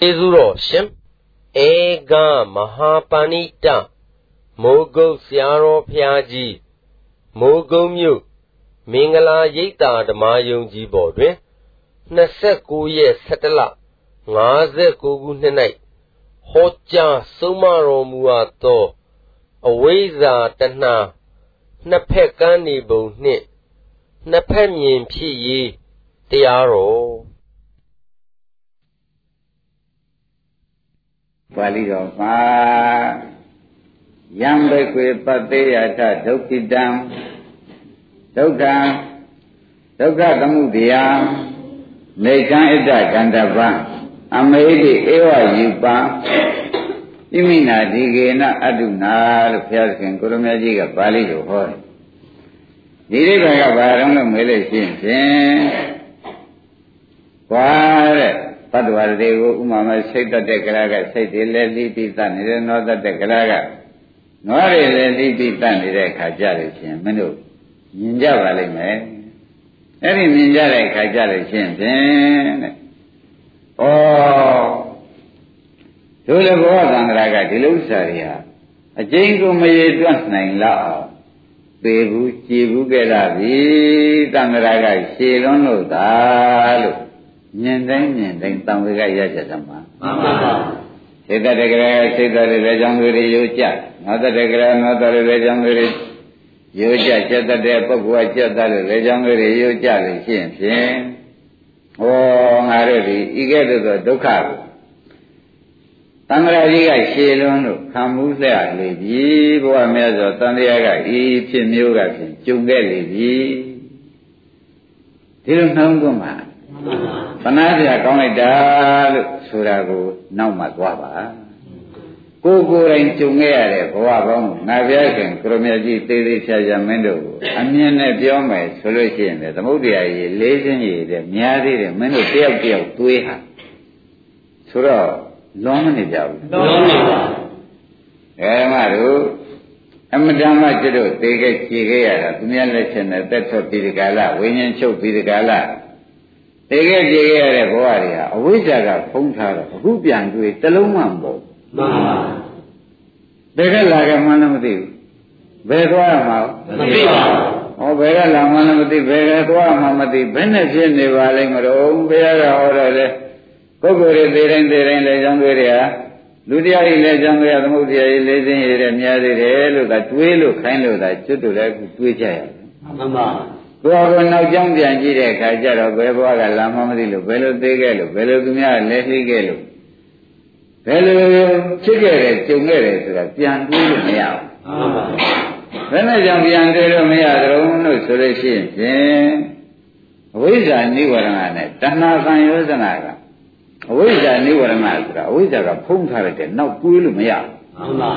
ကျေးဇူးတော်ရှင်ဧကမဟာပဏိတမိုးကုတ်ဆရာတော်ဖျားကြီးမိုးကုတ်မြို့မင်္ဂလာရိပ်သာဓမ္မယုံကြည်ပေါ်တွင်29ရက်17လ59ခုနှစ်၌ဟောကြားဆုံးမတော်မူအပ်သောအဝိဇ္ဇာတဏှာနှစ်ဖက်ကန်းနေပုံနှင့်နှစ်ဖက်မြင်ဖြစ်ရေးတရားတော် ပါဠိတော်မှာယံဘိကွေပတေယထဒုက္ခိတံဒုက္ခဒုက္ခသမုဒယနေကံဣဒ္ဓကန္တပံအမေတိဧဝယူပံဣမိနာဒီကေနအတုနာလို့ဘုရားရှင်ကိုရမကြီးကပါဠိလိုဟောတယ်ဒီရိဗ္ဗံကဘာတော့လို့မေးလို့ရှိရင်ဖြင့်ကွာတဲ့ တတ္တဝါတွေကိုဥမာမဲ့စိတ်တတ်တဲ့ကလာကစိတ်တွေလည်းလိပိတတ်နေတယ်နောတတ်တဲ့ကလာကနွားတွေလည်းလိပိတတ်နေတဲ့အခါကြလို့ရှိရင်မင်းတို့မြင်ကြပါလိမ့်မယ်အဲ့ဒီမြင်ကြတဲ့အခါကြလို့ရှိရင်ဖြင့်တဲ့ဩတို့လည်းဘောသံဃာကဒီလိုဥစ္စာတွေဟာအကျဉ်းကိုမရေတွက်နိုင်လောက်အောင်ပေဘူးကြည်ဘူးကြတာပြီသံဃာကရှည်လွန်းလို့သာလို့ မြင်တိုင်းမြင်တိုင်းတံဝေကရကြသမှာမှန်ပါပါစေတတကရစေတတလည်းကြောင့်တွေရိုးကြနောတတကရနောတရလည်းကြောင့်တွေရိုးကြစက်တဲ့ပုဂ္ဂိုလ်ကစက်တဲ့လည်းကြောင့်တွေရိုးကြလို့ရှိရင်ဖြင့်ဩငါတို့ဒီဤကဲ့သို့သောဒုက္ခကိုတံဃာကြီးကရှည်လွန်းလို့ခံမှုဆက်လေပြီဘုရားမြတ်စွာတန်တရားကဤဖြစ်မျိုးကဖြင့်ကျုံခဲ့လေပြီဒီလိုနှောင်းသွင်းပါ ပနာစရာကောင်းလိုက်တာလို့ဆိုတာကိုနောက်မှသွားပါကိုကိုယ်တိုင်ကြုံခဲ့ရတဲ့ဘဝပေါင်းငါပြခင်ကရမကြီးသေးသေးဖြာဖြာမင်းတို့ကိုအမြင်နဲ့ပြောမယ်ဆိုလို့ရှိရင်သမုဒ္ဒရာကြီးလေးစင်းကြီးတဲ့များသေးတယ်မင်းတို့တယောက်တယောက်တွေးဟာဆိုတော့လွန်မနေကြဘူးလွန်နေပါအဲဓမ္မတို့အမတန်မှကျွတ်သေးခဲ့ခြေခဲ့ရတာသူများလက်ချက်နဲ့တက်ထွက်ပြီးဒီကလာဝိညာဉ်ချုပ်ပြီးဒီကလာ သေခဲ့ကြရတဲ့ဘဝတွေဟာအဝိဇ္ဇာကဖုံးထားတော့အခုပြန်တွေ့တလုံးမှမပေါ့မှန်ပါဘယ်ကလာကမှန်းလည်းမသိဘူးဘယ်သွားမှာမသိပါဘူးဟောဘယ်ကလာမှန်းလည်းမသိဘယ်ကသွားမှမသိဘယ်နဲ့ဖြစ်နေပါလိမ့်မလို့ဘုရားကဟောတော့လေပုဂ္ဂိုလ်တွေသေတိုင်းသေတိုင်းလည်းကြောင်းတွေတွေဟာလူတရားကြီးလည်းကြောင်းတွေသမုဒ္ဒရာကြီးလေးစင်းရတဲ့များသေးတယ်လို့ကတွေးလို့ခိုင်းလို့သာကျွတ်တူလည်းတွေးကြရတယ်မှန်ပါ ကိုယ်ကနောက်ကြောင်းပြန်ကြည့်တဲ့အခါကျတော့ဘယ်ဘဝကလာမှမသိလို့ဘယ်လိုသေးခဲ့လို့ဘယ်လိုသူများလက်လှိခဲ့လို့ဘယ်လိုဖြစ်ခဲ့တယ်ကြုံခဲ့တယ်ဆိုတာပြန်တွေးလို့မရဘူးဘယ်နဲ့ကြောင့်ပြန်တွေးလို့မရကြုံလို့ဆိုလို့ရှိရင်ဖြင့်အဝိဇ္ဇာနိဝရဏနဲ့တဏှာကံယောဇနာကအဝိဇ္ဇာနိဝရဏဆိုတာအဝိဇ္ဇာကဖုံးထားတဲ့နောက်တွေးလို့မရဘူးမှန်ပါ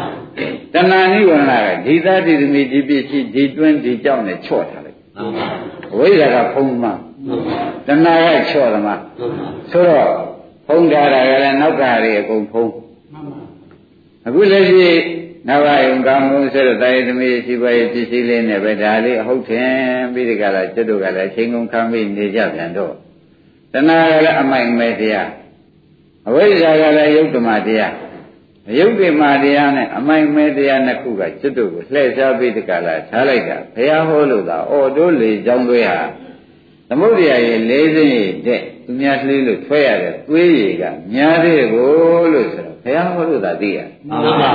တဏှာနိဝရဏကဒီသားဒီသမီးဒီပစ္စည်းဒီတွင်းဒီကြောင့်နဲ့ချော့ထား ဝိဇ္ဇာကဖုံးမှတဏှာကချော့သမားဆိုတော့ဖုံးထားတာကလည်းနောက်ကတွေအကုန်ဖုံးအခုလက်ရှိနဝယုံကောင်းမှုဆိုတော့တာယသမီးရှိပါရဲ့ပစ္စည်းလေးနဲ့ပဲဒါလေးအဟုတ်ထင်ပြီးဒီကလာကျွတ်တို့ကလည်းချိန်ကုန်ခံပြီးနေကြပြန်တော့တဏှာကလည်းအမိုက်မဲတရားအဝိဇ္ဇာကလည်းယုတ်တမတရား အယုတ်တိမာတရားနဲ့အမိုင်မဲတရားနှစ်ခုကကျွတ်တို့ကိုလှည့်ရှားပြီးတကလားထားလိုက်တာဘုရားဟောလို့သာအော်တို့လေကြောင်းတွေဟာသမုဒ္ဒရာရဲ့လေးစိမ့်ရဲ့တဲ့သူများလှေးလို့ထွက်ရတဲ့သွေးရည်ကများသေးကိုလို့ဆိုတော့ဘုရားဟောလို့သာသိရမှန်ပါ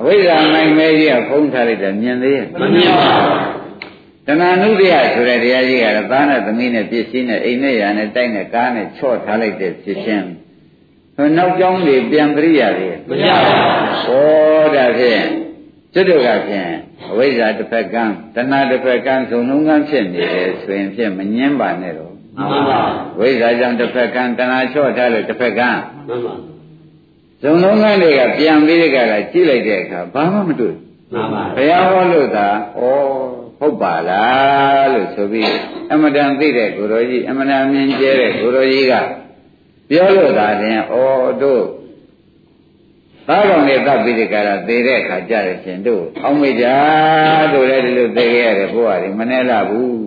အဝိဇ္ဇာမိုင်မဲကြီးကဖုံးထားလိုက်တာမြင်သေးရဲ့မမြင်ပါဘူးတဏှာနုဒ္ဒယဆိုတဲ့တရားကြီးကတော့သားနဲ့သမီးနဲ့ပြည့်စည်နဲ့အိမ်နဲ့ယာနဲ့တိုက်နဲ့ကားနဲ့ချော့ထားလိုက်တဲ့ဖြစ်ချင်း နောက်ကြောင်းတွေပြန်ပြရိယာတွေမရပါဘူးဩဒါဖြင့်ကျွတ်တို့ကဖြင့်အဝိဇ္ဇာတစ်ဖက်ကံတဏှာတစ်ဖက်ကံဇုံလုံးကံဖြစ်နေတယ်ဆိုရင်ဖြင့်မငင်းပါနဲ့တော့မှန်ပါဝိဇ္ဇာကြောင့်တစ်ဖက်ကံတဏှာချော့ထားလို့တစ်ဖက်ကံမှန်ပါဇုံလုံးကံတွေကပြန်ပြီးကြတာကြည့်လိုက်တဲ့အခါဘာမှမတွေ့မှန်ပါဘုရားဟောလို့သာဩဟုတ်ပါလားလို့ဆိုပြီးအမတန်သိတဲ့ကိုရောကြီးအမတန်မြင်ကျဲတဲ့ကိုရောကြီးက ပြောလို့သာရင်ဩတို့သားကောင်လေးသတ်ပြီးဒီကရာသေတဲ့အခါကြရရှင်တို့အောင်းမိကြတို့လည်းဒီလိုသေခဲ့ရတယ်ဘုရားဒီမနဲ့လာဘူး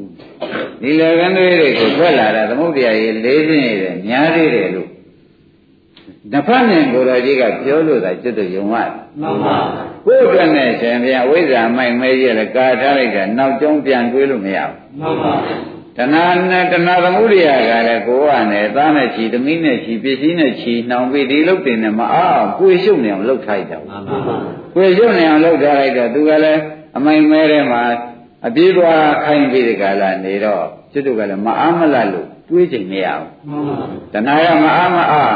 ဒီလေကန်းတွေတွေကိုထွက်လာတာသမုဒ္ဒရာကြီးလေးစင်းရတယ်များသေးတယ်လို့နှစ်ဖက်မြင်ကိုယ်တော်ကြီးကပြောလို့သာကျွတ်တို့ယုံရမှန်ပါကိုယ်အတွက်နဲ့ရှင်ပြန်ဝိဇ္ဇာမိုက်မဲကြီးလည်းကာထားလိုက်တာနောက်ကျောင်းပြန်တွေးလို့မရဘူးမှန်ပါ တဏှာနဲ့တဏှာသမုဒိယကလည်းကိုယ်ကနဲ့သားနဲ့ချီသမီးနဲ့ချီပစ္စည်းနဲ့ချီနှောင်ပြီးဒီလုတ်တင်နဲ့မအောင်ကိုယ်ရှုပ်နေအောင်လှုပ်ထားကြပါဘူး။ကိုယ်ရှုပ်နေအောင်လှုပ်ထားလိုက်တော့သူကလည်းအမိုင်မဲထဲမှာအပြေးသွားခိုင်းပြီးဒီကလာနေတော့ကျွတ်တို့ကလည်းမအားမလလို့တွေးချိန်မရဘူး။တဏှာကမအားမအား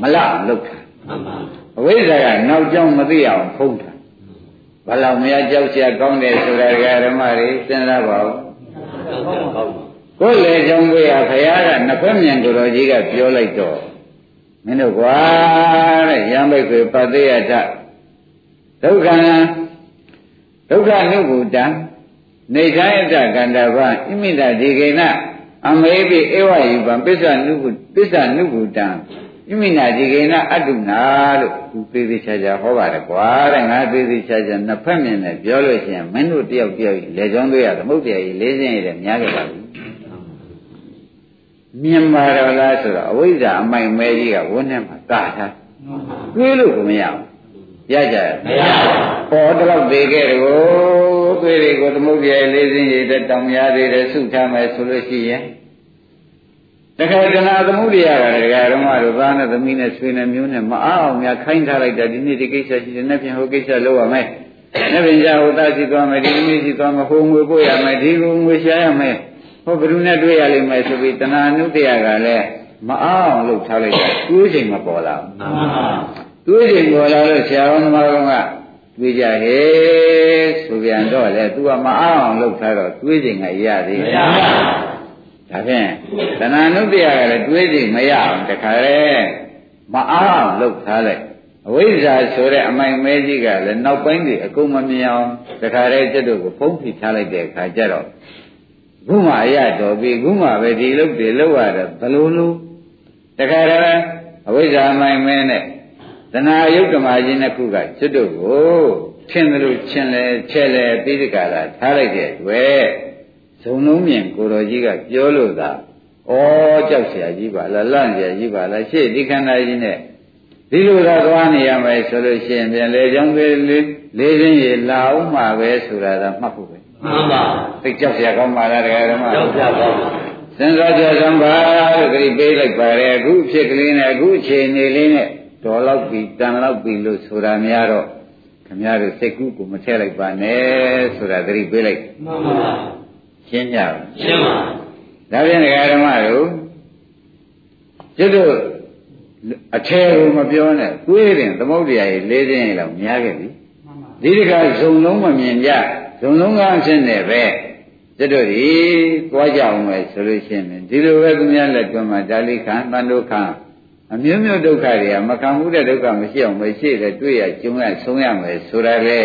မလအောင်လှုပ်ထား။အဝိဇ္ဇာကနောက်ကြောင်းမသိအောင်ဖုံးထား။ဘလောက်မရကြောက်ရကောင်းတယ်ဆိုတာကဓမ္မတွေစဉ်းစားပါဦး။ဟုတ်ပါဘူး။ ကိုယ်လေကြောင့်ကိုရခရားကနှစ်ဖက်မြန်ကိုတော်ကြီးကပြောလိုက်တော့မင်းတို့ကွာတဲ့ရံမိတ်ကိုပတိယတဒုက္ခဒုက္ခနုဘူတံနေခယတကန္တဗဣမိတဒီကေနအမေပိဧဝယိပံပစ္စနုပုပစ္စနုဘူတံဣမိနာဒီကေနအတုနာလို့သူသေးသေးချာချာဟောပါတယ်ကွာတဲ့ငါသေးသေးချာချာနှစ်ဖက်မြင်နဲ့ပြောလို့ရှိရင်မင်းတို့တယောက်တယောက်လေကြောင်းသွေးရသမုတ်တရားကြီးလေးစင်းရည်များခဲ့ပါပြီ မြင်ပါတော့လားဆိုတော့အဝိဇ္ဇာအမိုက်မဲကြီးကဝန်းထဲမှာကာထားတွေးလို့ကိုမရဘူးရကြရမရပါဘူးဟောတော့သေးခဲ့တယ်ကိုသွေးတွေကိုသမုတ်တရားလေးစင်းရည်တဲ့တောင်များသေးတယ်ဆုထားမယ်ဆိုလို့ရှိရင်တခါတနာသမုဒိယကတခါဓမ္မတို့သားနဲ့သမီးနဲ့ဆွေနဲ့မျိုးနဲ့မအားအောင်များခိုင်းထားလိုက်တာဒီနေ့ဒီကိစ္စရှိတယ်နေ့ပြန်ဟိုကိစ္စလုပ်ရမယ်နေ့ပြန်ကြဟိုသားစီသွားမယ်ဒီသမီးစီသွားမယ်ဟိုငွေပို့ရမယ်ဒီငွေရှာရမယ် ဟောဘယ်သူနဲ့တွေ့ရလိမ့်မယ်ဆိုပြီးတဏှာနုတ္တရာကလည်းမအားအောင်လုပ်ထားလိုက်တာသူ့ချိန်မပေါ်လာဘူးသူ့ချိန်ပေါ်လာလို့ဆရာတော်သမားတော်ကတွေ့ကြဟဲ့ဆိုပြန်တော့လေ तू ကမအားအောင်လုပ်ထားတော့တွေးချိန်ကရသေးတယ်ဒါဖြင့်တဏှာနုတ္တရာကလည်းတွေးချိန်မရအောင်တခါလေမအားအောင်လုပ်ထားလိုက်အဝိဇ္ဇာဆိုတဲ့အမိုင်မဲကြီးကလည်းနောက်ပိုင်းတွေအကုန်မမြင်အောင်တခါလေကျွတ်တို့ကိုဖုံးဖိထားလိုက်တဲ့အခါကျတော့ ခုမှရတော်ပြီခုမှပဲဒီလုတ်တွေလောက်ရတော့ဘလို့လို့တခါတည်းအဝိဇ္ဇာမိုင်မဲနဲ့တဏှာယုတ်ဓမ္မကြီးနှစ်ခုကကျွတ်တို့ကိုထင်တယ်လို့ချင်းလဲချဲလဲပြီးဒီကလာထားလိုက်တဲ့အတွက်ဇုံလုံးမြင်ကိုတော်ကြီးကပြောလို့သာဩကြောက်เสียကြီးပါလားလန့်เสียကြီးပါလားရှေ့ဒီခန္ဓာကြီးနဲ့ဒီလိုသာသွားနေရမယ်ဆိုလို့ရှိရင်ပြန်လေကြောင်းလေးလေးချင်းရေလာအောင်မှာပဲဆိုတာသာမှတ်ဖို့ပဲ မှန်ပါသိကြောက်ရကောင်းပါလားတရားဓမ္မကြောက်ရကောင်းစင်စောကြောဆုံးပါလို့ခရီးပေးလိုက်ပါရဲအခုဖြစ်ကလေးနဲ့အခုအခြေအနေလေးနဲ့တော်လောက်ပြီတန်လောက်ပြီလို့ဆိုတာများတော့ခင်ဗျားတို့စိတ်ကူးကိုမထည့်လိုက်ပါနဲ့ဆိုတာသတိပေးလိုက်မှန်ပါရှင်းကြပါရှင်းပါဒါပြန်တရားဓမ္မတို့ကျွတ်တို့အထဲကိုမပြောနဲ့တွေးရင်သမုဒ္ဒရာကြီး၄ခြင်းလောက်များခဲ့ပြီမှန်ပါဒီတခါဇုံလုံးမမြင်ကြဘူး ဇုံလုံးကအဖြစ်နဲ့ပဲကျွတ်တို့ဒီသွားကြအောင်မယ်ဆိုလို့ရှိရင်ဒီလိုပဲသူများလက်တွန်းမှာဒါလိခံတန်တို့ခံအမျိုးမျိုးဒုက္ခတွေကမခံမှုတဲ့ဒုက္ခမရှိအောင်မရှိတဲ့တွေ့ရကျုံရဆုံးရမယ်ဆိုတာလေ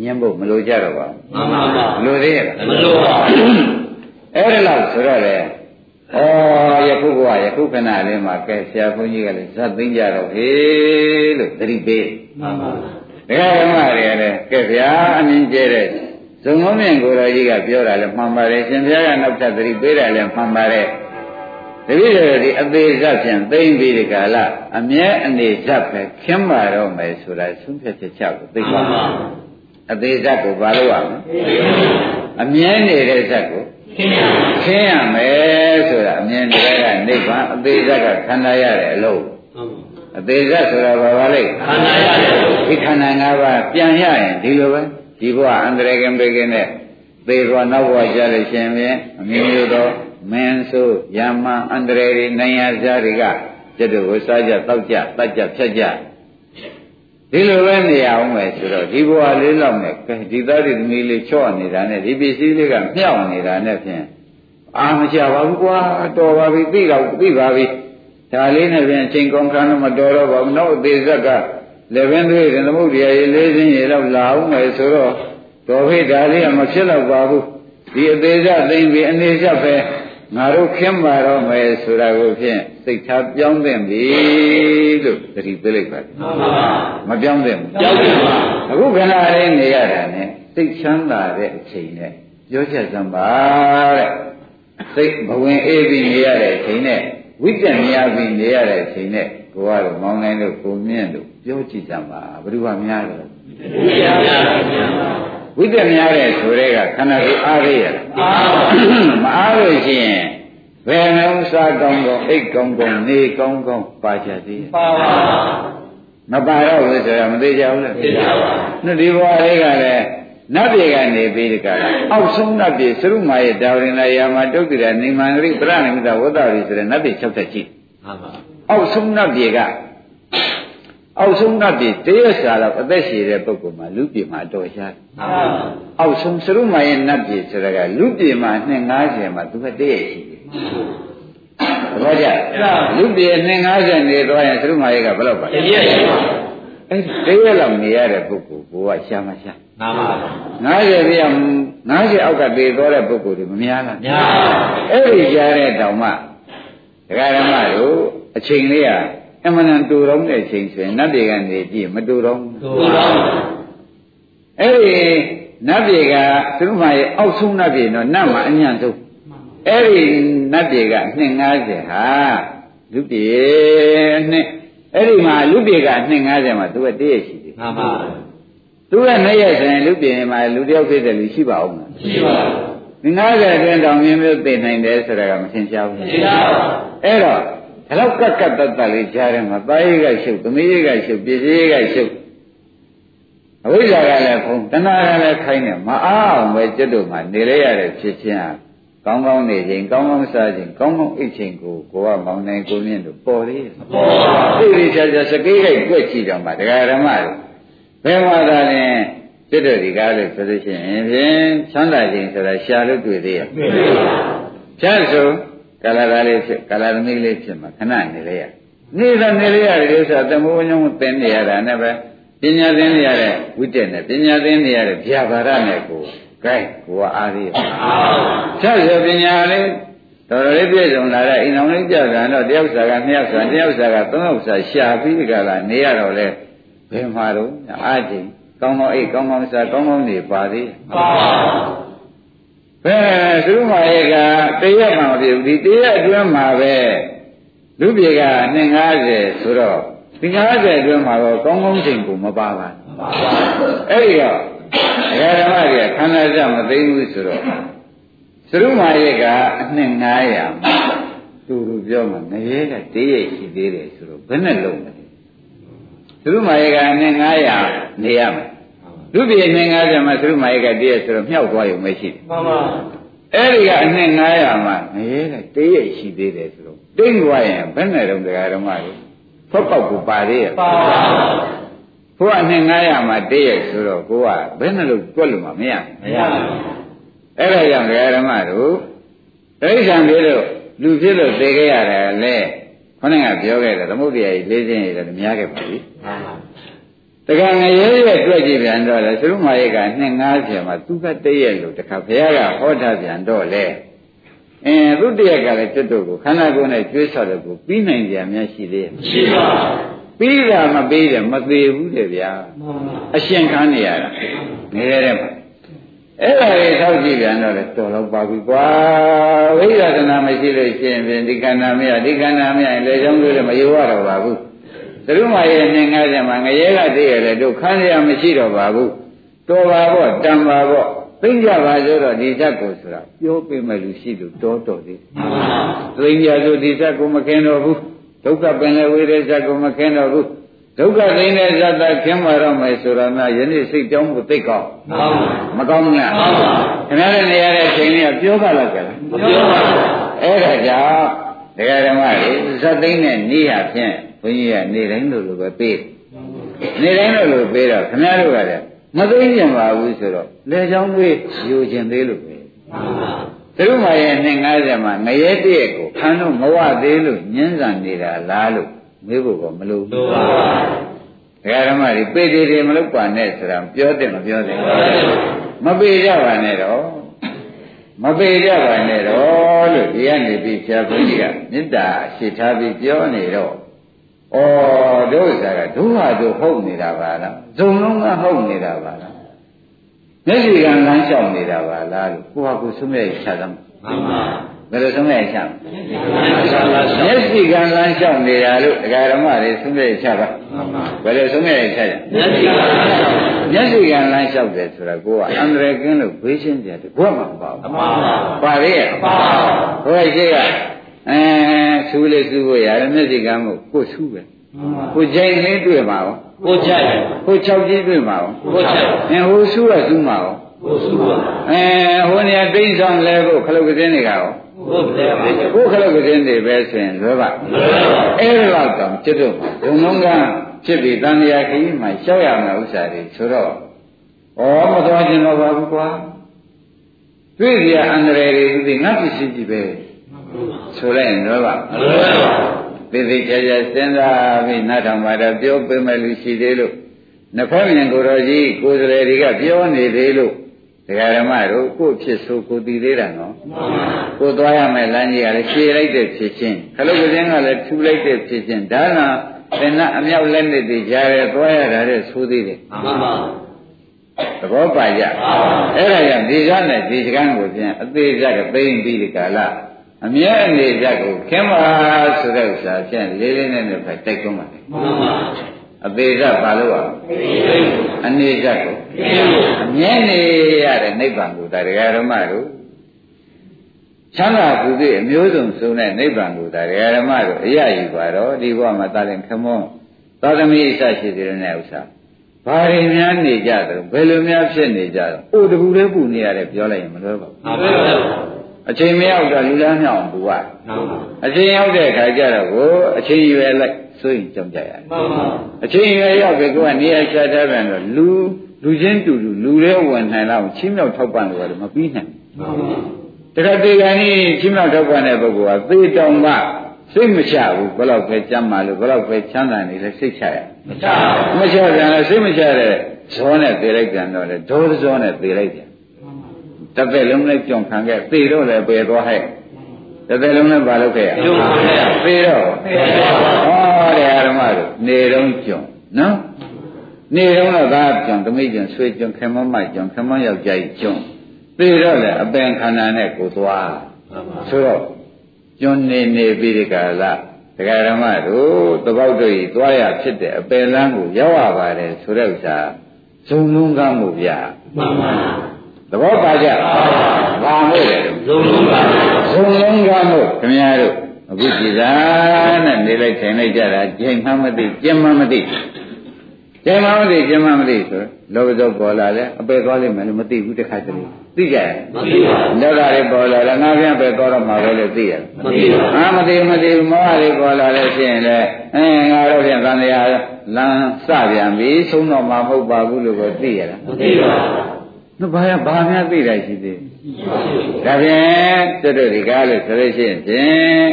ညင်းဖို့မလိုကြတော့ပါဘူးမှန်ပါပါလိုသေးရဲ့မလိုပါဘူးအဲ့ဒါလောက်ဆိုတော့လေဩယခုဘဝယခုခဏလေးမှာကဲဆရာဘုန်းကြီးကလည်းဇတ်သိမ့်ကြတော့ဟေးလို့သတိပေးမှန်ပါပါဒကာဓမ္မတွေကလည်းကဲဗျာအမြင်ကျဲတဲ့ ဇုံလုံးမြင်ကိုယ်တော်ကြီးကပြောတာလည်းမှန်ပါတယ်ရှင်ဘုရားကနောက်ထပ်သတိပေးတာလည်းမှန်ပါတယ်တပည့်တော်ဒီအသေးဇတ်ဖြင့်သိမ့်ပြီးဒီကာလအမြဲအနေဇတ်ပဲခင်းပါတော့မယ်ဆိုတာသုံးဖြတ်ချက်ချက်ကိုသိပါပါအသေးဇတ်ကိုဘာလို့ရမလဲအမြဲနေတဲ့ဇတ်ကိုခင်းရမယ်ဆိုတာအမြဲနေတဲ့ကနိဗ္ဗာန်အသေးဇတ်ကခန္ဓာရတဲ့အလုံးအသေးဇတ်ဆိုတာဘာပါလဲခန္ဓာရတယ်ဒီခန္ဓာ၅ပါးပြန်ရရင်ဒီလိုပဲ ဒီဘဝအန္တရာယ်ကံပေကင်းနဲ့သေသွားနောက်ဘဝကြလို့ရှင်ဖြင့်အမျိုးမျိုးသောမင်းဆိုးယမအန္တရာယ်တွေနိုင်ရစားတွေကကျွတ်တို့ကိုစားကြတောက်ကြတတ်ကြဖြတ်ကြဒီလိုပဲနေရအောင်မယ်ဆိုတော့ဒီဘဝလေးလောက်နဲ့ဒီသားတွေသမီးလေးချော့နေတာနဲ့ဒီပစ္စည်းလေးကမြောက်နေတာနဲ့ဖြင့်အာမချပါဘူးကွာတော်ပါပြီသိတော့သိပါပြီဒါလေးနဲ့ဖြင့်ချိန်ကုန်ခန်းတော့မတော်တော့ပါဘူးနောက်အသေးဇက်က လည်းပင်သွေးတယ်သမုဒ္ဒရာရေလေးစင်းရေတော့လာအောင်မယ်ဆိုတော့တော်ဖေးဒါလေးကမဖြစ်တော့ပါဘူးဒီအသေးဇက်သိမ့်ပြီးအနေချက်ပဲငါတို့ခင်းပါတော့မယ်ဆိုတာကိုဖြင့်စိတ်ထားပြောင်းသင့်ပြီလို့သတိပေးလိုက်ပါတယ်မှန်ပါမပြောင်းသင့်ဘူးပြောင်းသင့်ပါအခုခဏလေးနေရတာနဲ့စိတ်ချမ်းသာတဲ့အချိန်နဲ့ပြောချက်စမ်းပါတဲ့စိတ်ဘဝင်အေးပြီးနေရတဲ့အချိန်နဲ့ဝိတ္တမြာပြီးနေရတဲ့အချိန်နဲ့ ကိုကတော့မောင်းနိုင်လို့ကိုမြင့်လို့ပြောကြည့်ကြပါဘယ်သူကများတယ်လဲဘုရားများပါဗျာဝိတ္တများတဲ့ဆိုတဲ့ကခန္ဓာကိုယ်အားရရလားအာမအားလို့ရှိရင်ဘယ်နှုံးစားကောင်းကောင်းအိတ်ကောင်းကောင်းနေကောင်းကောင်းပါချသေးရဲ့ပါပါမပါတော့ဘူးဆိုတော့မသေးကြဘူးလားသိကြပါနှစ်ဒီဘဝလေးကလည်းနတ်ပြည်ကနေပြီးတကလားအောက်ဆုံးနတ်ပြည်သရုမာရဲ့ဒါဝရင်လာယာမတုတ်တိရနေမန္တရိပရဏိမတဝတ္တရီဆိုတဲ့နတ်ပြည်၆သက်ကြည့်မှန်ပါ အောက်ဆုံးနတ်ပြည်ကအောက်ဆုံးနတ်ပြည်တရဆာတော့အသက်ရှည်တဲ့ပုဂ္ဂိုလ်မှာလူပြည်မှာအတော်ရှားတယ်မှန်ပါအောက်ဆုံးသရုမာရဲ့နတ်ပြည်ဆိုတာကလူပြည်မှာ250မှာသူကတည့်ရရှိတယ်သဘောကျလူပြည်250နေသွားရင်သရုမာရဲ့ကဘယ်လောက်ပါတလဲကယ်ရှိပါအဲ့ဒီတည့်ရလောက်နေရတဲ့ပုဂ္ဂိုလ်ကိုကရှာမရှာမှန်ပါ90ပြည့်90အောက်ကတည်သွားတဲ့ပုဂ္ဂိုလ်တွေမများလားညာအဲ့ဒီကြားတဲ့တောင်မှဒကာဓမ္မတို့ အချိန်လေးကအမှန်တန်တူတော့တဲ့အချိန်ဆိုရင်နတ်ပြည်ကနေကြည့်မတူတော့ဘူးသူတော်အဲ့ဒီနတ်ပြည်ကသူတို့မှရဲ့အောက်ဆုံးနတ်ပြည်တော့နတ်မှာအညံ့ဆုံးအဲ့ဒီနတ်ပြည်က250ဟာလူပြည်နဲ့အဲ့ဒီမှာလူပြည်က250မှာသူကတည့်ရရှိတယ်မှန်ပါသူကနှစ်ရက်ဆိုရင်လူပြည်မှာလူတယောက်ဖြစ်တယ်လူရှိပါအောင်လားရှိပါဒီ90အတွင်းတောင်မြင်းမျိုးသိနိုင်တယ်ဆိုတာကမသင်ရှားဘူးရှိပါအဲ့တော့ ဒီလောက်ကက်ကက်တတ်တတ်လေးကြားထဲမှာတာရေးကရှုပ်သမီးရေးကရှုပ်ပြည့်စည်ရေးကရှုပ်အဝိဇ္ဇာကလည်းဖုံးတဏှာကလည်းခိုင်းတယ်မအားအောင်ပဲကျွတ်တို့မှနေရရတဲ့ဖြစ်ချင်းဟာကောင်းကောင်းနေခြင်းကောင်းကောင်းစားခြင်းကောင်းကောင်းအိတ်ခြင်းကိုကိုကမောင်းနိုင်ကိုမြင့်တို့ပေါ်သေးတယ်ပေါ်ပါသိသိချာချာစကေးကိုကြွက်ကြည့်တော့မှဒကာဓမ္မတွေဘယ်မှာသာလဲကျွတ်တို့ဒီကားလို့ဆိုလို့ရှိရင်ဖြင့်ချမ်းသာခြင်းဆိုတာရှာလို့တွေ့သေးရဲ့တွေ့ပါဖြတ်ဆို ကာလသားလေးဖြစ်ကာလသမီးလေးဖြစ်မှာခဏနေလေရနေတာနေလေရတယ်လို့ဆိုတာသမုဒ္ဒညုံသင်နေရတာနဲ့ပဲပညာသင်နေရတဲ့ဝိတ္တနဲ့ပညာသင်နေရတဲ့ဗျာပါဒနဲ့ကိုကဲကိုကအားရပါဖြတ်ဆိုပညာလေးတော်တော်လေးပြည့်စုံလာတဲ့အိမ်တော်လေးကြပြန်တော့တယောက်စာကနှစ်ယောက်စာတယောက်စာကသုံးယောက်စာရှာပြီးဒီကလာနေရတော့လေဘယ်မှာတော့အားချင်းကောင်းကောင်းအိတ်ကောင်းကောင်းစားကောင်းကောင်းနေပါသေးပါ ဘယ်သူမှရဲ့ကတရက်မှမဖြစ်ဘူးဒီတရက်အတွင်းမှာပဲလူပြေက250ဆိုတော့ဒီ90အတွင်းမှာတော့ကောင်းကောင်းချိန်ကိုမပါပါအဲ့ဒီတော့ဒကာဓမ္မတွေကခန္ဓာစမသိဘူးဆိုတော့သရုမာရဲ့ကအနှစ်900မှာသူတို့ပြောမှာငရဲကတရက်ရှိသေးတယ်ဆိုတော့ဘယ်နဲ့လုံးမလဲသရုမာရဲ့ကအနှစ်900နေရမယ် လူပြေ250မှာသရုမာရဲ့ကတရက်ဆိုတော့မြောက်သွားရုံပဲရှိတယ်မှန်ပါအဲ့ဒီကအနှစ်900မှာငရဲကတေးရရှိသေးတယ်ဆိုတော့တိတ်သွားရင်ဘယ်နဲ့တော့တရားဓမ္မတွေဖောက်ပေါက်ကိုပါသေးရဲ့ပါပါဘုရားအနှစ်900မှာတေးရဆိုတော့ကိုကဘယ်နဲ့လို့တွက်လို့မှမရမရဘူးအဲ့ဒါကြောင့်တရားဓမ္မတို့တိဋ္ဌံဖြစ်လို့လူဖြစ်လို့သိခဲ့ရတယ်လေခေါင်းကပြောခဲ့တယ်သမုဒ္ဒရာကြီးလေးစင်းရည်လည်းများခဲ့ပါပြီမှန်ပါ တခါငရဲရဲ့တွေ့ကြည့်ပြန်တော့လေသရုမာရဲ့က250မှာသူကတည့်ရဲ့လို့တခါဘုရားကဟောထားပြန်တော့လေအင်းသူတည့်ရကလည်းတွတ်တို့ကိုခန္ဓာကိုယ်နဲ့ကျွေးဆော်တဲ့ကိုပြီးနိုင်ကြများရှိသေးရဲ့ရှိပါပြီးတာမပြီးတယ်မသေးဘူးတဲ့ဗျာမှန်ပါအရှင်ခန်းနေရတာငရဲတဲ့မှာအဲ့ဒါလေးထောက်ကြည့်ပြန်တော့လေတော်တော့ပါပြီကွာဝိရဒနာမရှိလို့ရှိရင်ဖြင့်ဒီခန္ဓာမရဒီခန္ဓာမရရင်လေချောင်းလေးလည်းမယိုရတော့ပါဘူး သရုမာရဲ့နှင်ငါးချက်မှာငရဲကတည်းရတယ်တို့ခန်းရမရှိတော့ပါဘူးတော်ပါပေါ့တန်ပါပေါ့သိကြပါဆိုတော့ဒီဓာတ်ကိုဆိုတာပြောပေးမယ်လူရှိလို့တော်တော်သေးမှန်ပါသိကြဆိုဒီဓာတ်ကိုမခင်တော့ဘူးဒုက္ခပင်လေဝိရိဓာတ်ကိုမခင်တော့ဘူးဒုက္ခသိတဲ့ဇာတ်ခင်းมาတော့မယ်ဆိုတာများယနေ့စိတ်ကြောင်းကိုသိကောင်းမှန်ပါမကောင်းဘူးလားမှန်ပါခင်ဗျားတို့နေရာတဲ့ချိန်လေးကပြောပါလားကြလားပြောပါအဲ့ဒါကြောင့်ဒကာဓမ္မတွေဇတ်သိမ်းတဲ့နေ့ဟာဖြင့် ဘုန်းကြီးကနေတိုင်းလို့လိုပဲပေးနေတိုင်းလို့လိုပေးတော့ခင်ဗျားတို့ကလည်းမသိကျင်ပါဘူးဆိုတော့လေချောင်းလေးယူခြင်းသေးလို့ပဲမှန်ပါသူတို့မှရဲ့250မှာငရဲတည့်ကိုခန်းတော့မဝသေးလို့ညှင်းဆန်နေတာလားလို့မေးဖို့ကမလိုဘူးလိုပါဒကာဓမ္မတွေပေတေတွေမလုပ်ပါနဲ့ဆိုတာပြောတယ်မပြောတယ်မပေကြပါနဲ့တော့မပေကြပါနဲ့တော့လို့ဒီကနေပြီးဆရာဘုန်းကြီးကမေတ္တာရှိထားပြီးပြောနေတော့ ဩတို့ဥစ္စာကဒုဟာတို့ဟုတ်နေတာပါလားဇုံလုံးကဟုတ်နေတာပါလားမျက်စိကလမ်းလျှောက်နေတာပါလားလို့ကိုဟာကိုဆွမဲ့ချသမ်းမှန်ပါဘယ်လိုဆုံးဖြတ်ချမျက်စိကလမ်းလျှောက်နေတာလို့ဒကာဓမ္မတွေဆုံးဖြတ်ချပါဘယ်လိုဆုံးဖြတ်ချကြမျက်စိကလမ်းလျှောက်တယ်ဆိုတာကိုကအန္တရာယ်ကင်းလို့ဘေးရှင်းကြတယ်ဘုရားမှာမပါဘူးပါလေရဲ့ဘုရားရှိက အဲဆူလေးဆူဖို့ရတယ်မျက်စိကမ်းမို့ကိုဆူပဲကိုကြိုင်လေးတွေ့မှာရောကိုကြိုက်ကို၆ကြီးတွေ့မှာရောကိုကြိုက်အင်းဟိုဆူရဆူမှာရောကိုဆူပါအဲဟိုနေရာတိမ့်ဆောင်လဲဖို့ခလုတ်ကစင်းတွေကရောဟုတ်တယ်ပါကိုခလုတ်ကစင်းတွေပဲဆိုရင်လွယ်ပါအဲ့ဒါတော့จิตတို့ဘုံလုံးကဖြစ်ပြီးတန်မြာခကြီးမှာရှောက်ရမယ်ဥစ္စာတွေဆိုတော့ဩမတော်ကျင်တော့ပါဘူးကွာတွေ့ကြအန္တရာယ်တွေဒီငါပစ္စည်းကြီးပဲ ဆိုလိုက်ရင်တော့ပါသေသေးချာချာစဉ်းစားပြီးနားထောင်ပါတော့ပြောပေးမယ်လူရှိသေးလို့နှဖက်မြင်ကိုတော်ကြီးကိုယ်စလေတွေကပြောနေသေးလို့ဒကာရမတို့ကို့ဖြစ်ဆိုကိုတည်သေးတာနော်ကိုသွားရမယ်လမ်းကြီးကလည်းရှည်လိုက်တဲ့ဖြစ်ချင်းခလုတ်ကစင်းကလည်းထူလိုက်တဲ့ဖြစ်ချင်းဒါကသင်္နာအမြောက်လက်နဲ့တည်ကြရဲသွားရတာတဲ့ဆိုသေးတယ်မှန်ပါသဘောပါကြအဲ့ဒါကြောင့်ဒီကနဲ့ဒီစကန်းကိုပြန်အသေးစက်ကသိမ့်ပြီးဒီကာလ အမြဲအနေစက်ကိုခင်းပါဆိုတဲ့ဥစ္စာဖြင့်လေးလေးနဲ့နဲ့ပဲတိုက်တွန်းပါတယ်မှန်ပါအသေးစက်ပါလို့ပါအနေစက်ကိုအမြဲနေရတဲ့နိဗ္ဗာန်ကိုတရားဓမ္မတို့ချမ်းသာကုသိအမျိုးစုံစုံတဲ့နိဗ္ဗာန်ကိုတရားဓမ္မတို့အရယူပါတော့ဒီဘဝမှာတာလင်ခမွန်းသာသမီအစရှိသေးတဲ့ဥစ္စာဘာတွေများနေကြတယ်ဘယ်လိုများဖြစ်နေကြတယ်အိုတကူလေးပူနေရတယ်ပြောလိုက်ရင်မလွယ်ပါဘူးဟုတ်ပါဘူး အချိန်မရောက်တော့လူလားမြောက်အောင်ပူရတယ်အချိန်ရောက်တဲ့အခါကျတော့ကိုအချိန်ရွယ်လိုက်ဆိုရင်ကြောက်ကြရတယ်အချိန်ရွယ်ရောက်ပြီကိုကနေရာချထားပြန်တော့လူလူချင်းတူတူလူတွေဝင်နိုင်တော့ချင်းမြောက်ထောက်ပံ့လို့ရတယ်မပြီးနိုင်ဘူးတခါတေကန်ကြီးချင်းမြောက်ထောက်ပံ့တဲ့ပုဂ္ဂိုလ်ကသေတောင်မှစိတ်မချဘူးဘယ်တော့ပဲကြမ်းပါလို့ဘယ်တော့ပဲချမ်းသာနေလဲစိတ်ချရမချဘူးမချပြန်လဲစိတ်မချတဲ့ဇောနဲ့သေလိုက်ပြန်တော့လေဒေါသဇောနဲ့သေလိုက်ပြန် တစ်သက်လုံးနဲ့ကြုံခံခဲ့သေတော့လည်းပယ်သွားဟဲ့တစ်သက်လုံးနဲ့ဘာလုပ်ခဲ့ရကြုံခံခဲ့သေတော့ဟောတဲ့အာရမတို့နေတော့ကြုံနော်နေတော့တော့ဒါကြုံတမိကြုံဆွေကြုံခင်မမကြုံခင်မယောက်ျားကြီးကြုံသေတော့လည်းအပင်ခန္ဓာနဲ့ကိုသွားဆိုတော့ကျွန်းနေနေပြီးဒီကလာဒကာရမတို့တပေါက်တို့ဤသွားရဖြစ်တဲ့အပယ်လန်းကိုရောက်ရပါတယ်ဆိုတဲ့ဥစ္စာဇုံလုံးကားမှုဗျာမှန်ပါသ ဘောပါကြဘာမို့လဲဇုံလုံးပါဇုံလုံးကားမို့ခင်ဗျားတို့အခုကြည်သာနဲ့နေလိုက်ထိုင်လိုက်ကြတာကျင်မှမသိကျင်မှမသိကျင်မှမသိကျင်မှမသိဆိုလောဘသောပေါ်လာလဲအပယ်သွားလိမ့်မယ်လို့မသိဘူးတခါတည်းသိကြရဲ့မသိပါဘူးလောကတွေပေါ်လာလဲငါပြန်ပဲသွားတော့မှာပဲလို့သိရမသိပါဘူးအာမသိမသိမောဟတွေပေါ်လာလဲဖြစ်ရင်လဲအဲငါတော့ပြန်သံဃာလမ်းစပြန်ပြီဆုံးတော့မှာမဟုတ်ပါဘူးလို့ကိုသိရတာမသိပါဘူး နော်ဘာရဘာများသိတာရှိသေးဒါဖြင့်တွတ်တို့ဒီကားလို့ဆိုလို့ရှိရင်ဖြင့်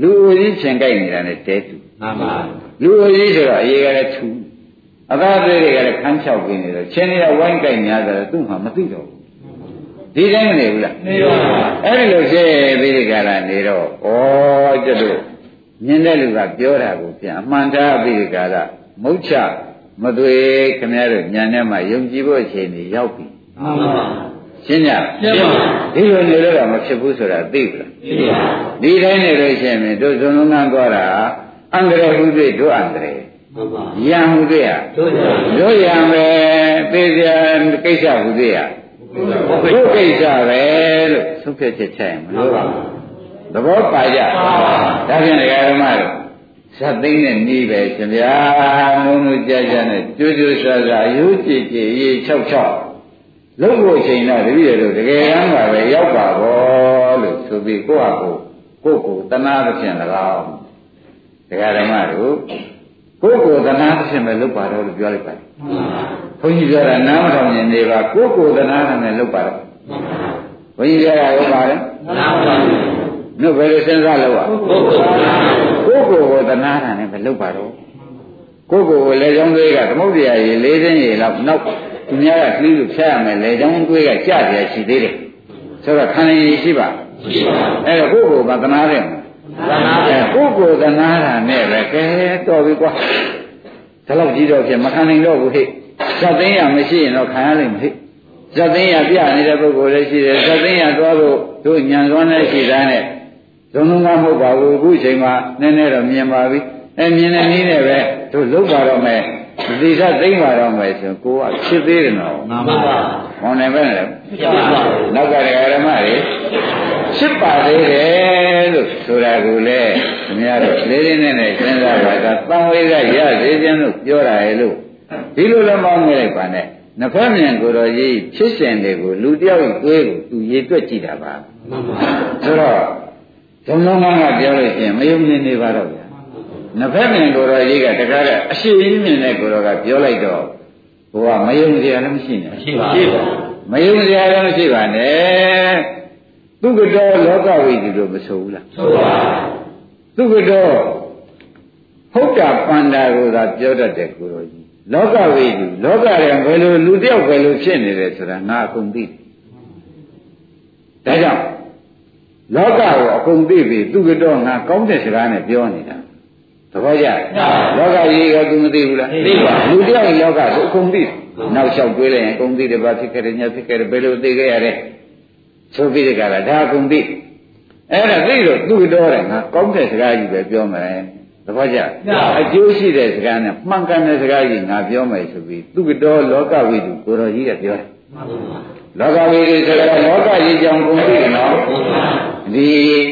လူဦးကြီးရှင်ကြိုက်နေတာနဲ့တဲတူမှန်ပါလူဦးကြီးဆိုတော့အရေးကလည်းထူအသာသေးတွေကလည်းခန်းချောက်ပြနေတော့ချင်းတွေကဝိုင်းကြိုက်များတယ်သူ့မှာမသိတော့ဘူးဒီတိုင်းမနေဘူးလားနေပါဘူးအဲ့ဒီလိုဖြစ်ပြီးဒီကလာနေတော့ဩကျွတ်တို့မြင်တဲ့လူကပြောတာကိုပြန်အမှန်တရားပြီးဒီကလာမုတ်ချမသွေခင်ဗျားတို့ညာထဲမှာယုံကြည်ဖို့အခြေအနေရောက်ပြီ မှန်ပါရှင်းကြရှင်းပါဒီလိုနေလို့တော့မဖြစ်ဘူးဆိုတာသိပြီလားသိပါဒီတိုင်းနေလို့ရှိရင်တို့ဇုံလုံးကန်းသွားတာအန္တရာယ်ဟုတွေ့တို့အန္တရာယ်မှန်ပါရံဟုတွေ့ရတို့ရံပဲသိစရာကိစ္စဟုတွေ့ရတို့ကိစ္စပဲလို့သုံးဖြတ်ချက်ချက်ရင်မလို့ပါဘူးသဘောပါကြဒါဖြင့်ဒကာဓမ္မတို့ဇတ်သိမ့်နဲ့နေပဲရှင်ဗျာနုံနုကြကြနဲ့ကြိုးကြိုးဆဆအယုကြည်ကြည်ရေး၆၆ လုံးဖို့ချိန်တော့တပည့်တို့တကယ်ကမ်းပါပဲရောက်ပါဘောလို့ဆိုပြီးကိုယ့်ဟာကိုကိုယ့်ကိုတနာသဖြင့်၎င်းတရားဓမ္မတို့ကိုယ့်ကိုတနာသဖြင့်ပဲလုပ်ပါတော့လို့ပြောလိုက်ပါတယ်ဘုန်းကြီးပြောတာနားမထောင်ရင်နေပါကိုယ့်ကိုတနာနဲ့လုပ်ပါတော့ဘုန်းကြီးပြောတာဟုတ်ပါတယ်နားမထောင်နှုတ်ဘယ်လိုစဉ်းစားလို့อ่ะကိုယ့်ကိုယ်ကိုတနာတာနဲ့ပဲလုပ်ပါတော့ကိုယ့်ကိုယ်ကိုလက်ချောင်းသေးကသမုဒ္ဒရာရေလေးသိန်းရေလောက်နောက် သူများကပြီးလို့ဖြတ်ရမယ်လေချောင်းတွေးကကြကြရှိသေးတယ်ဆိုတော့ခန္ဓာရည်ရှိပါရှိပါအဲ့တော့ကိုယ့်ကိုယ်ကသနာတယ်သနာတယ်ကိုယ့်ကိုယ်သနာတာနဲ့ပဲကဲတော်ပြီကွာဒါတော့ကြီးတော့ဖြစ်မခံနိုင်တော့ဘူးဟဲ့စက်သိမ်းရမရှိရင်တော့ခံရလိမ့်မယ်ဟဲ့စဇတ်သိန်းရပြနေတဲ့ပုဂ္ဂိုလ်လည်းရှိတယ်ဇတ်သိန်းရသွားလို့တို့ညံစွမ်းလည်းရှိသားနဲ့ဇုံလုံးကမဟုတ်ပါဘူးအခုချိန်မှာနည်းနည်းတော့မြင်ပါပြီအဲမြင်တဲ့နည်းနဲ့ပဲတို့လုတ်ပါတော့မယ် ဒီဇတ်သိန်းပါတော့မယ်ဆိုကိုကဖြစ်သေးတယ်နော်မှန်ပါပါမောင်နိုင်ပဲလေဖြစ်ပါပါနောက်ကဓမ္မတွေဖြစ်ပါသေးတယ်လို့ဆိုတာကိုလေခင်ဗျားတို့လေးလေးနဲ့နဲ့စဉ်းစားပါကသံဝေကရသေးခြင်းလို့ပြောတာရဲ့လို့ဒီလိုလည်းမောင်းနေလိုက်ပါနဲ့နှစ်ဖက်မြန်ကိုယ်တော်ကြီးဖြစ်စဉ်တွေကိုလူတယောက်ကိုတွေးကိုသူရေတွက်ကြည့်တာပါမှန်ပါဆိုတော့ဇုံလုံးကပြောလို့ရှိရင်မယုံနေနေပါတော့ဗျာ နှစ်ဖက်မြန်ကိုယ်တော်ကြီးကတကားကအရှိကြီးမြင်တဲ့ကိုယ်တော်ကပြောလိုက်တော့ဘုရားမယုံစရာလည်းမရှိနဲ့ရှိပါရှိပါမယုံစရာလည်းမရှိပါနဲ့သူကတော်လောကဝိတ္တိလို့မဆိုဘူးလားဆိုပါသူကတော်ဟုတ်တာပန္တာကိုသာပြောတတ်တဲ့ကိုယ်တော်ကြီးလောကဝိတ္တိလောကရဲ့ဘယ်လိုလူတယောက်ဘယ်လိုဖြစ်နေတယ်ဆိုတာငါအကုန်သိတယ်ဒါကြောင့်လောကကိုအကုန်သိပြီသူကတော်ငါကောင်းတဲ့စကားနဲ့ပြောနေတာ သဘောကျလောကကြီးကသူမသိဘူးလားလူတယောက်လောကကိုအကုန်သိတယ်နောက်လျှောက်တွေးလိုက်ရင်အကုန်သိတယ်ဘာဖြစ်ခဲ့တယ်ညာဖြစ်ခဲ့တယ်ဘယ်လိုသိခဲ့ရလဲဆိုပြီးတဲ့ကလာဒါအကုန်သိအဲ့ဒါသိတော့သူတော်တယ်ငါကောင်းတဲ့စကားကြီးပဲပြောမယ်သဘောကျအကျိုးရှိတဲ့စကားနဲ့မှန်ကန်တဲ့စကားကြီးငါပြောမယ်ဆိုပြီးသူတော်လောကဝိတုကိုတော်ကြီးကပြောတယ်မှန်ပါလောကဝိတုဆိုတာလောကကြီးကြောင့်ကုန်သိတယ်နော် ဒီ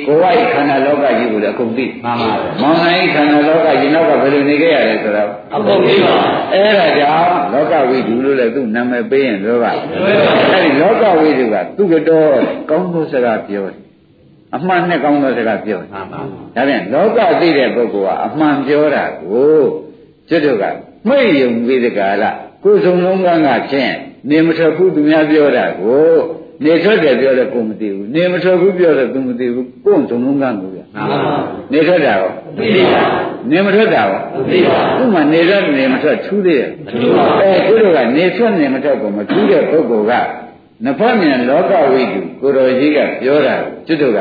ကိုယ်ဝိုက်ခန္ဓာလောကကြီးကိုလည်းအကုန်သိမှန်ပါမောင်နိုင်ခန္ဓာလောကကြီးနောက်ကဘယ်လိုနေခဲ့ရလဲဆိုတော့အကုန်ပြီပါအဲ့ဒါကြောင့်လောကဝိတုလို့လည်းသူ့နာမည်ပေးရင်ပြောပါအဲ့ဒီလောကဝိတုကသူကတော့ကောင်းသောစကားပြောတယ်အမှန်နဲ့ကောင်းသောစကားပြောတယ်မှန်ပါဒါပြန်လောကသိတဲ့ပုဂ္ဂိုလ်ကအမှန်ပြောတာကိုကျွတ်တို့ကမှိတ်ယုံပြီးတဲ့ကာလကိုယ်စုံလုံးကငါချင်းနေမထွက်ဘူးသူများပြောတာကို နေထွက်တယ်ပြောတယ်ကိုမသိဘူးနေမထွက်ဘူးပြောတယ်သူမသိဘူးကိုယ်စုံလုံးကကိုပြမှန်ပါနေထွက်တာရောသိပါနေမထွက်တာရောသိပါသူ့မှာနေထွက်နေမထွက်ထူးသေးတယ်မထူးပါဘူးအဲကျွတ်တို့ကနေထွက်နေမထွက်ကိုမထူးတဲ့ပုဂ္ဂိုလ်ကနဖတ်မြန်လောကဝိတုကိုတော်ကြီးကပြောတာကျွတ်တို့က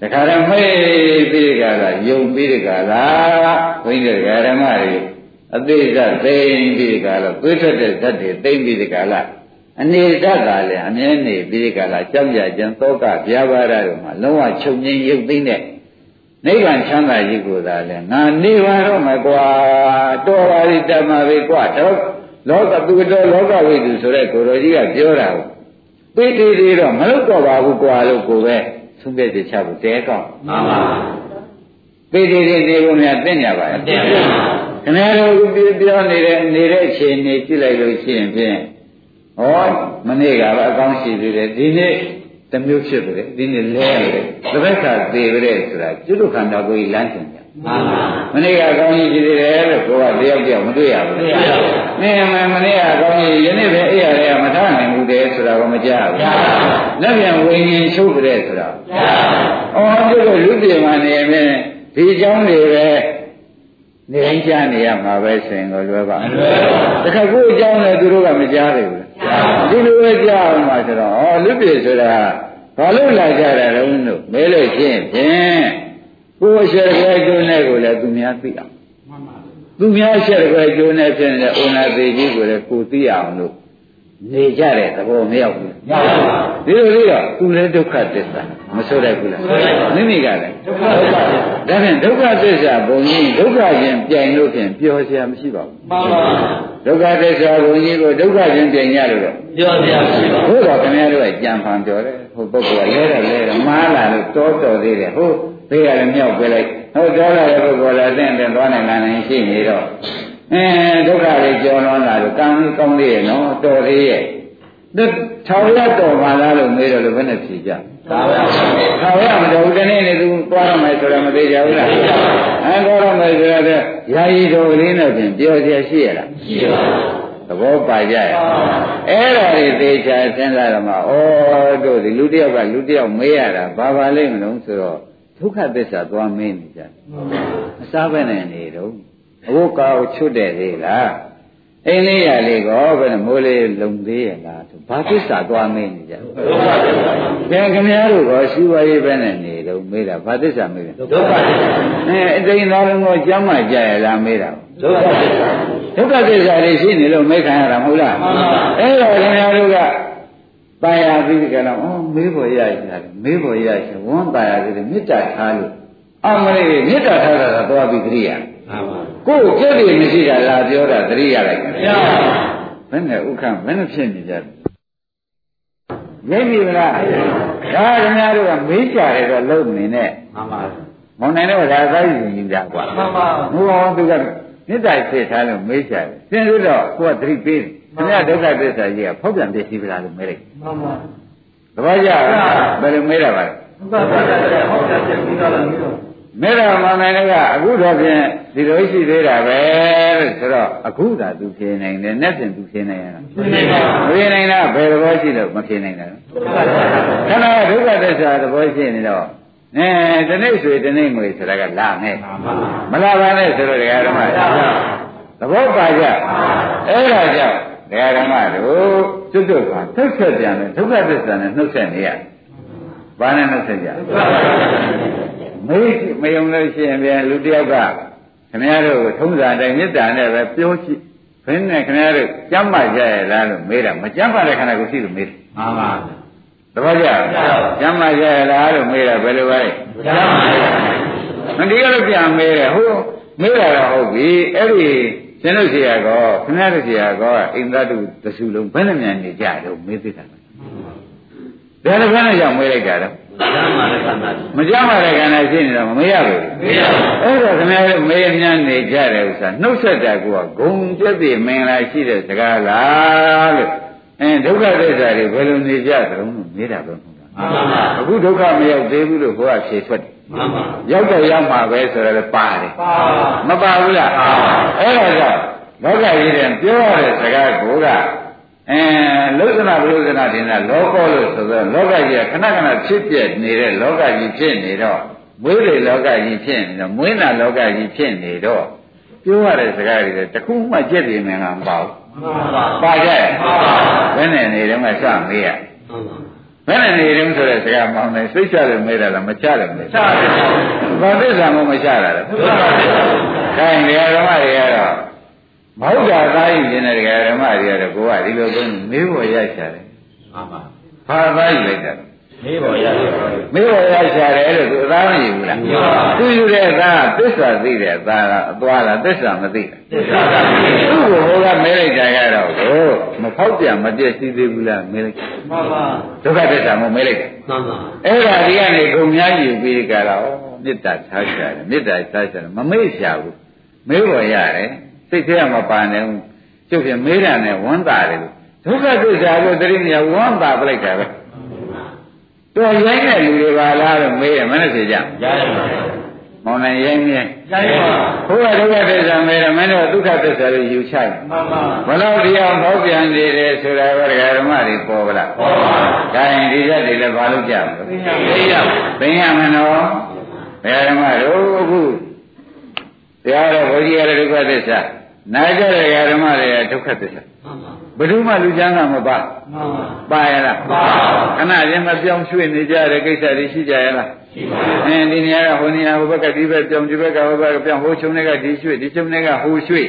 တခါတည်းမေ့ပြီးကြတာယုံပြီးကြတာဘုန်းကြီးတွေကဓမ္မတွေအသေးစသိမ့်ပြီးကြလားသွေးထွက်တဲ့ဇတ်တွေသိမ့်ပြီးကြလား အနေဓာတ်ကလည်းအမြဲနေပြီးကြလားကြောက်ကြကြံသောကဗျာပါဒတို့မှာလုံးဝချုပ်ငင်းရုပ်သိမ့်တဲ့နိဗ္ဗာန်ချမ်းသာကြီးကိုသာလဲငါနေပါတော့မယ်ကွာတော်ပါလိတမပဲကွာတော့လောကသူတော်လောကဝိတုဆိုတဲ့ကိုတော်ကြီးကပြောတာကိုပိဋိတိတော့မလုပ်တော့ပါဘူးကွာလို့ကိုပဲသုံးပြချက်ချဖို့တဲကောင်းမှန်ပါပိဋိတိနေကုန်များသိညာပါရဲ့တင်ပါခင်ဗျားတို့ပြပြောနေတဲ့နေတဲ့အခြေအနေကြည့်လိုက်လို့ရှိရင်ဖြင့် ဟောမနေ့ကပဲအကောင်းရှိသေးတယ်ဒီနေ့တစ်မျိုးဖြစ်ပြီလေဒီနေ့လဲရတယ်တစ်ဘက်ကသေပြီလေဆိုတာကျွတ်တို့ခန္ဓာကိုယ်ကြီးလမ်းစဉ်ကြ မှန်ပါ မနေ့ကအကောင်းကြီးရှိသေးတယ်လို့ကိုကတယောက်တယောက်မတွေ့ရဘူး သိပါ မင်းမမနေ့ကအကောင်းကြီးယနေ့ပဲအဲ့ရတယ်မထားနိုင်ဘူးတဲ့ဆိုတာကမကြားဘူးလက်ပြန်ဝိညာဉ်ချုပ်ကြတဲ့ဆိုတာအော်ကျွတ်တို့လူပြေမှနေရင်ဒီเจ้าတွေပဲနေတိုင်းကြားနေရမှာပဲဆိုရင်တော့လွယ်ပါတခါကိုအကြောင်းလည်းသူတို့ကမကြားသေးဘူး ဒီလိုပဲကြားအောင်မှာဆိုတော့ဩလူပြေဆိုတာဘာလို့လာကြတာလဲလို့မဲလို့ရှင်းဖြင့်ကိုယ်ရှယ်ခဲကျိုးနဲ့ကိုလည်းသူများသိအောင်မှန်ပါသူများရှက်ကြဲကျိုးနဲ့ဖြစ်နေတဲ့ဩနာသေးကြီးကိုလည်းကိုသိအောင်လို့ နေကြတဲ့သဘောမရောက်ဘူးမှန်ပါဒီလိုလေးတော့သူလည်းဒုက္ခသစ္စာမဆိုတတ်ဘူးလားမိမိကလည်းဒုက္ခပါဒါဖြင့်ဒုက္ခသစ္စာဘုံကြီးဒုက္ခချင်းပြိုင်လို့ဖြင့်ပျော်စရာမရှိပါဘူးမှန်ပါဒုက္ခသစ္စာဘုံကြီးကိုဒုက္ခချင်းပြိုင်ရလို့တော့ပြောပြရှိပါဘုရားခင်ဗျားတို့ကကြံဖန်ပြောတယ်ဟိုပုဂ္ဂိုလ်ကလဲတယ်လဲတယ်မားလာလို့တောတော်သေးတယ်ဟုတ်ဘေးကလည်းမြောက်ပြလိုက်ဟုတ်တော်လာတဲ့ပုဂ္ဂိုလ်လည်းအသင့်အသင့်သွားနိုင်လာနိုင်ရှိနေတော့ အဲဒုက္ခတွေကြော်လွန်လာလို့ကံကြီးကောင်းသေးရဲ့နော်တော်သေးရဲ့ဒါထောင်ရတော်ပါလားလို့မေးတော့လည်းဘယ်နဲ့ဖြေကြ ဒါပဲ ထောင်ရမတော်ဘူးတနေ့နေ့သူသွားရမယ်ဆိုတော့မသေးကြဘူးလားအဲသွားရမယ်ဆိုတော့ယာယီတော်ကလေးနဲ့ပြင်ပြောเสียရှိရလား ရှိပါ သဘောပါကြရဲ့အဲ့ဒါတွေသေချာစဉ်းစားရမှာဩတို့ဒီလူတစ်ယောက်ကလူတစ်ယောက်မေးရတာဘာပါလိမ့်မလို့ဆိုတော့ဒုက္ခသစ္စာသွားမင်းနေကြတယ်အစားပဲနဲ့နေတော့ အဝတ်ကာကိုချွတ်တယ်သေးလားအိမ်လေးရလေးကောဘယ်မိုးလေးလုံသေးရလားသူဘာကိစ္စသွားမင်းနေကြဘယ်ခင်ဗျားတို့ကောရှိဝါရေးပဲနဲ့နေတော့မေးတာဘာသစ္စာမေးလဲဒုက္ခသစ္စာအဲအတိမ်သားလုံးကိုကျမ်းမှကြရလားမေးတာဒုက္ခသစ္စာဒုက္ခသစ္စာတွေရှိနေလို့မေးခံရတာမဟုတ်လားအဲတော့ခင်ဗျားတို့ကတာယာပြီးကြတော့အော်မေးဖို့ရရရှင်မေးဖို့ရရရှင်ဝန်းတာယာပြီးမေတ္တာထားလို့အမလေးမေတ္တာထားတာတော့သွားပြီးကြရမှန်ပါ ကိုယ်ကြက်ရမရှိတာလာပြောတာသတိရလိုက်တယ်ဘုရားဘယ်နဲ့ဥက္ကဘယ်နဲ့ဖြစ်နေကြလဲရိပ်ပြီလားဒါခင်ဗျားတို့ကမေးကြတယ်တော့လုံနေနဲ့မှန်ပါမောင်နိုင်တော့ဒါသာယူယူကြကွာမှန်ပါဘုရားသူကမေတ္တာစိတ်ထားလို့မေးကြတယ်သင်တို့တော့ကိုယ်ကသတိပေးတယ်ခင်ဗျားဒုက္ခသစ္စာကြီးကဖောက်ပြန်ပြည့်စည်ပလားလို့မေးလိုက်မှန်ပါသဘောကျလားဘယ်လိုမေးတာပါလဲဘုရားဘုရားဟောတာချက်ပြီးတော့လည်းပြီးတော့ မေတ္တာမောင်နိုင်ကအခုတော့ဖြင့်ဒီလိုရှိသေးတာပဲလို့ဆိုတော့အခုသာသူဖြေနိုင်တယ်နဲ့ဖြင့်သူဖြေနိုင်ရတာရှင်းနေပါမဖြေနိုင်တာဘယ်သဘောရှိလို့မဖြေနိုင်တာလဲခန္ဓာဒုက္ခသစ္စာသဘောရှိနေတော့အဲတနေ့ဆွေတနေ့ငွေဆိုတာကလာမယ်မှန်ပါမလာပါနဲ့ဆိုတော့ဒကာဓမ္မသဘောပါကြအဲ့ဒါကြောင့်ဒကာဓမ္မတို့ကျွတ်ကျွတ်ကထုတ်ဆက်ပြန်တယ်ဒုက္ခသစ္စာနဲ့နှုတ်ဆက်နေရဘာနဲ့နှုတ်ဆက်ကြ မေးမယုံလို့ရှိရင်ပြန်လူတစ်ယောက်ကခင်ဗျားတို့ထုံးစံအတိုင်းမေတ္တာနဲ့ပဲပြောကြည့်ဘယ်နဲ့ခင်ဗျားတို့ကြမ်းမှကြရဲ့လားလို့မေးတာမကြမ်းပါတဲ့ခန္ဓာကိုရှိလို့မေးတယ်မှန်ပါသဘောကျကြမ်းမှကြရဲ့လားလို့မေးတာဘယ်လိုပါလဲဘုရားမှန်ပါမဒီကလည်းပြန်မေးတယ်ဟိုမေးတာတော့ဟုတ်ပြီအဲ့ဒီရှင်တို့စီရကောခင်ဗျားတို့စီရကောအိမ်သားတို့တစုလုံးဘယ်နဲ့မြန်နေကြတော့မေးသိတာဒါလည်း ဘယ်နဲ့ကြောင့်မေးလိုက်တာတော့ဘုရားမှန်တယ်ခန္ဓာမကြမ်းပါတဲ့ခန္ဓာရှိနေတော့မမေးရဘူးမေးရပါအဲ့တော့ခင်ဗျားတို့မေးမြန်းနေကြတယ်ဥစ္စာနှုတ်ဆက်တာကဂုံပြည့်ပြည့်မင်္ဂလာရှိတဲ့စကားလားလို့အဲဒုက္ခသစ္စာတွေဘယ်လိုနေကြသလဲလို့မေးတာပဲမဟုတ်လားမှန်ပါအခုဒုက္ခမရောက်သေးဘူးလို့ဘုရားဖြေထွက်တယ်မှန်ပါရောက်တော့ရောက်မှာပဲဆိုတော့လည်းပါတယ်ပါမပါဘူးလားအဲ့ဒါကြောင့်လောကကြီးတဲ့ပြောရတဲ့စကားကိုက အဲလုသနာဘုလုသနာတင်တာလောကောလို့ဆိုတော့လောကကြီးကခဏခဏဖြစ်ပြနေတဲ့လောကကြီးဖြစ်နေတော့မွေးလေလောကကြီးဖြစ်နေတော့မွေးနာလောကကြီးဖြစ်နေတော့ပြောရတဲ့စကားတွေတခုမှကြက်ပြင်းမင်္ဂမပါဘူးမှန်ပါပါကြရဲ့မှန်ပါဘယ်နဲ့နေတော့မှစမေးရမှန်ပါဘယ်နဲ့နေတုံးဆိုတဲ့စကားမောင်းနေစိတ်ချတယ်မေးတာလားမချတယ်မေးချတယ်ဘာသစ္စာမှမချတာလဲဘုရားမှန်တယ်ခိုင်းတရားဓမ္မတွေကတော့ မဟုတ်တာသားယူခြင်းတဲ့တရားဓမ္မတွေကတော့ကိုကဒီလိုကုန်းမေးဖို့ရချတယ်မှန်ပါ။ဘာသားယူလိုက်တာလဲမေးပေါ်ရတယ်။မေးဖို့ရချတယ်လို့သူအသားမယူဘူးလားယူပါဘူး။သူယူတဲ့သားကသစ္စာသိတဲ့သားကအသွားလားသစ္စာမသိတာသစ္စာက။သူ့ကိုဟိုကမေးလိုက်တာကတော့ကိုမဖောက်ပြန်မပြည့်စည်သေးဘူးလားမေးလိုက်မှန်ပါ။ဒုက္ခသစ္စာမမေးလိုက်တာမှန်ပါ။အဲ့ဒါဒီကနေဂုံများယူပြီးကြတော့မေတ္တာထားကြတယ်မေတ္တာထားကြတယ်မမေ့ရှာဘူး။မေးဖို့ရတယ် စိတ်ထဲကမပါနိုင်ဘူး။ကျုပ်ပြမေးတာနဲ့ဝမ်းသာတယ်လို့ဒုက္ခသစ္စာကိုတတိမြဝမ်းသာပလိုက်တာပဲ။တော်ရိုင်းတဲ့လူတွေပါလားလို့မေးတယ်မနဲ့ဖြေကြရတယ်ပါ။မောင်နိုင်ရိုင်းမြဲရတယ်ပါဘုရားဒုက္ခသစ္စာမေးတယ်မင်းတို့ဒုက္ခသစ္စာကိုယူချတယ်မှန်ပါ။ဘလို့တရားမောပြန်နေတယ်ဆိုတာကဓမ္မတွေပေါ်ပါလားပေါ်ပါ။ဒါရင်ဒီရက်တွေလည်းဘာလို့ကြမလဲသိရမေးရ။သိရမနော်။ဘယ်ဓမ္မတို့အခုတရားတော်ဘုရားရဲ့ဒုက္ခသစ္စာ နာကြတဲ့ဓမ္မတွေရဲ့ဒုက္ခသစ္စာမှန်ပါဘယ်သူမှလူချမ်းသာမပါမှန်ပါပါရလားပါခဏချင်းမပြောင်းရွှေ့နေကြတဲ့ကိစ္စတွေရှိကြရလားရှိပါအင်းဒီနေရာကဟိုနေရာဟိုဘက်ကဒီဘက်ပြောင်းဒီဘက်ကဟိုဘက်ကပြောင်းဟိုချုံတွေကဒီရွှေ့ဒီချုံတွေကဟိုရွှေ့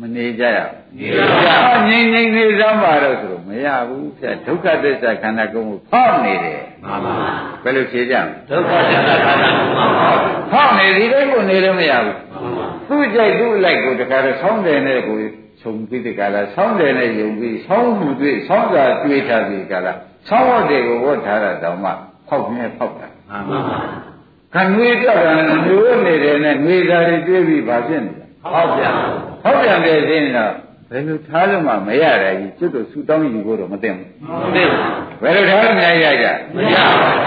မနေကြရဘူးငြိမ့်ငြိမ့်နေစမ်းပါတော့ဆိုတော့မရဘူးဖြတ်ဒုက္ခသစ္စာခန္ဓာကိုယ်ကိုဖောက်နေတယ်မှန်ပါဘယ်လိုဖြေကြမလဲဒုက္ခသစ္စာခန္ဓာမှန်ပါမှန်ပါဖောက်နေဒီတိုင်းကိုနေလို့မရဘူး သူ့ကြိုက်သူ့လိုက်ကိုတခါတော့ဆောင်းတယ်နဲ့ကိုခြုံပြီးဒီကလာဆောင်းတယ်နဲ့ယုံပြီးဆောင်းမှုတွေ့ဆောင်းစာတွေ့ထားပြီးကလာဆောင်းဝတ်တွေကိုဝတ်ထားတာတောင်မှဖောက်နေဖောက်တာမှန်ပါခဏွေကြောက်တာနဲ့ညိုနေတယ်နဲ့ငွေသားတွေတွေးပြီးဘာဖြစ်နေလဲဟောပြန်ဟောက်ပြန်တဲ့ခြင်းတော့ဘယ်လိုထားလို့မှမရတယ်ကြီးကျွတ်တို့ဆူတောင်းယူဖို့တော့မသိဘူးမသိဘယ်လိုထားလို့များရကြမရ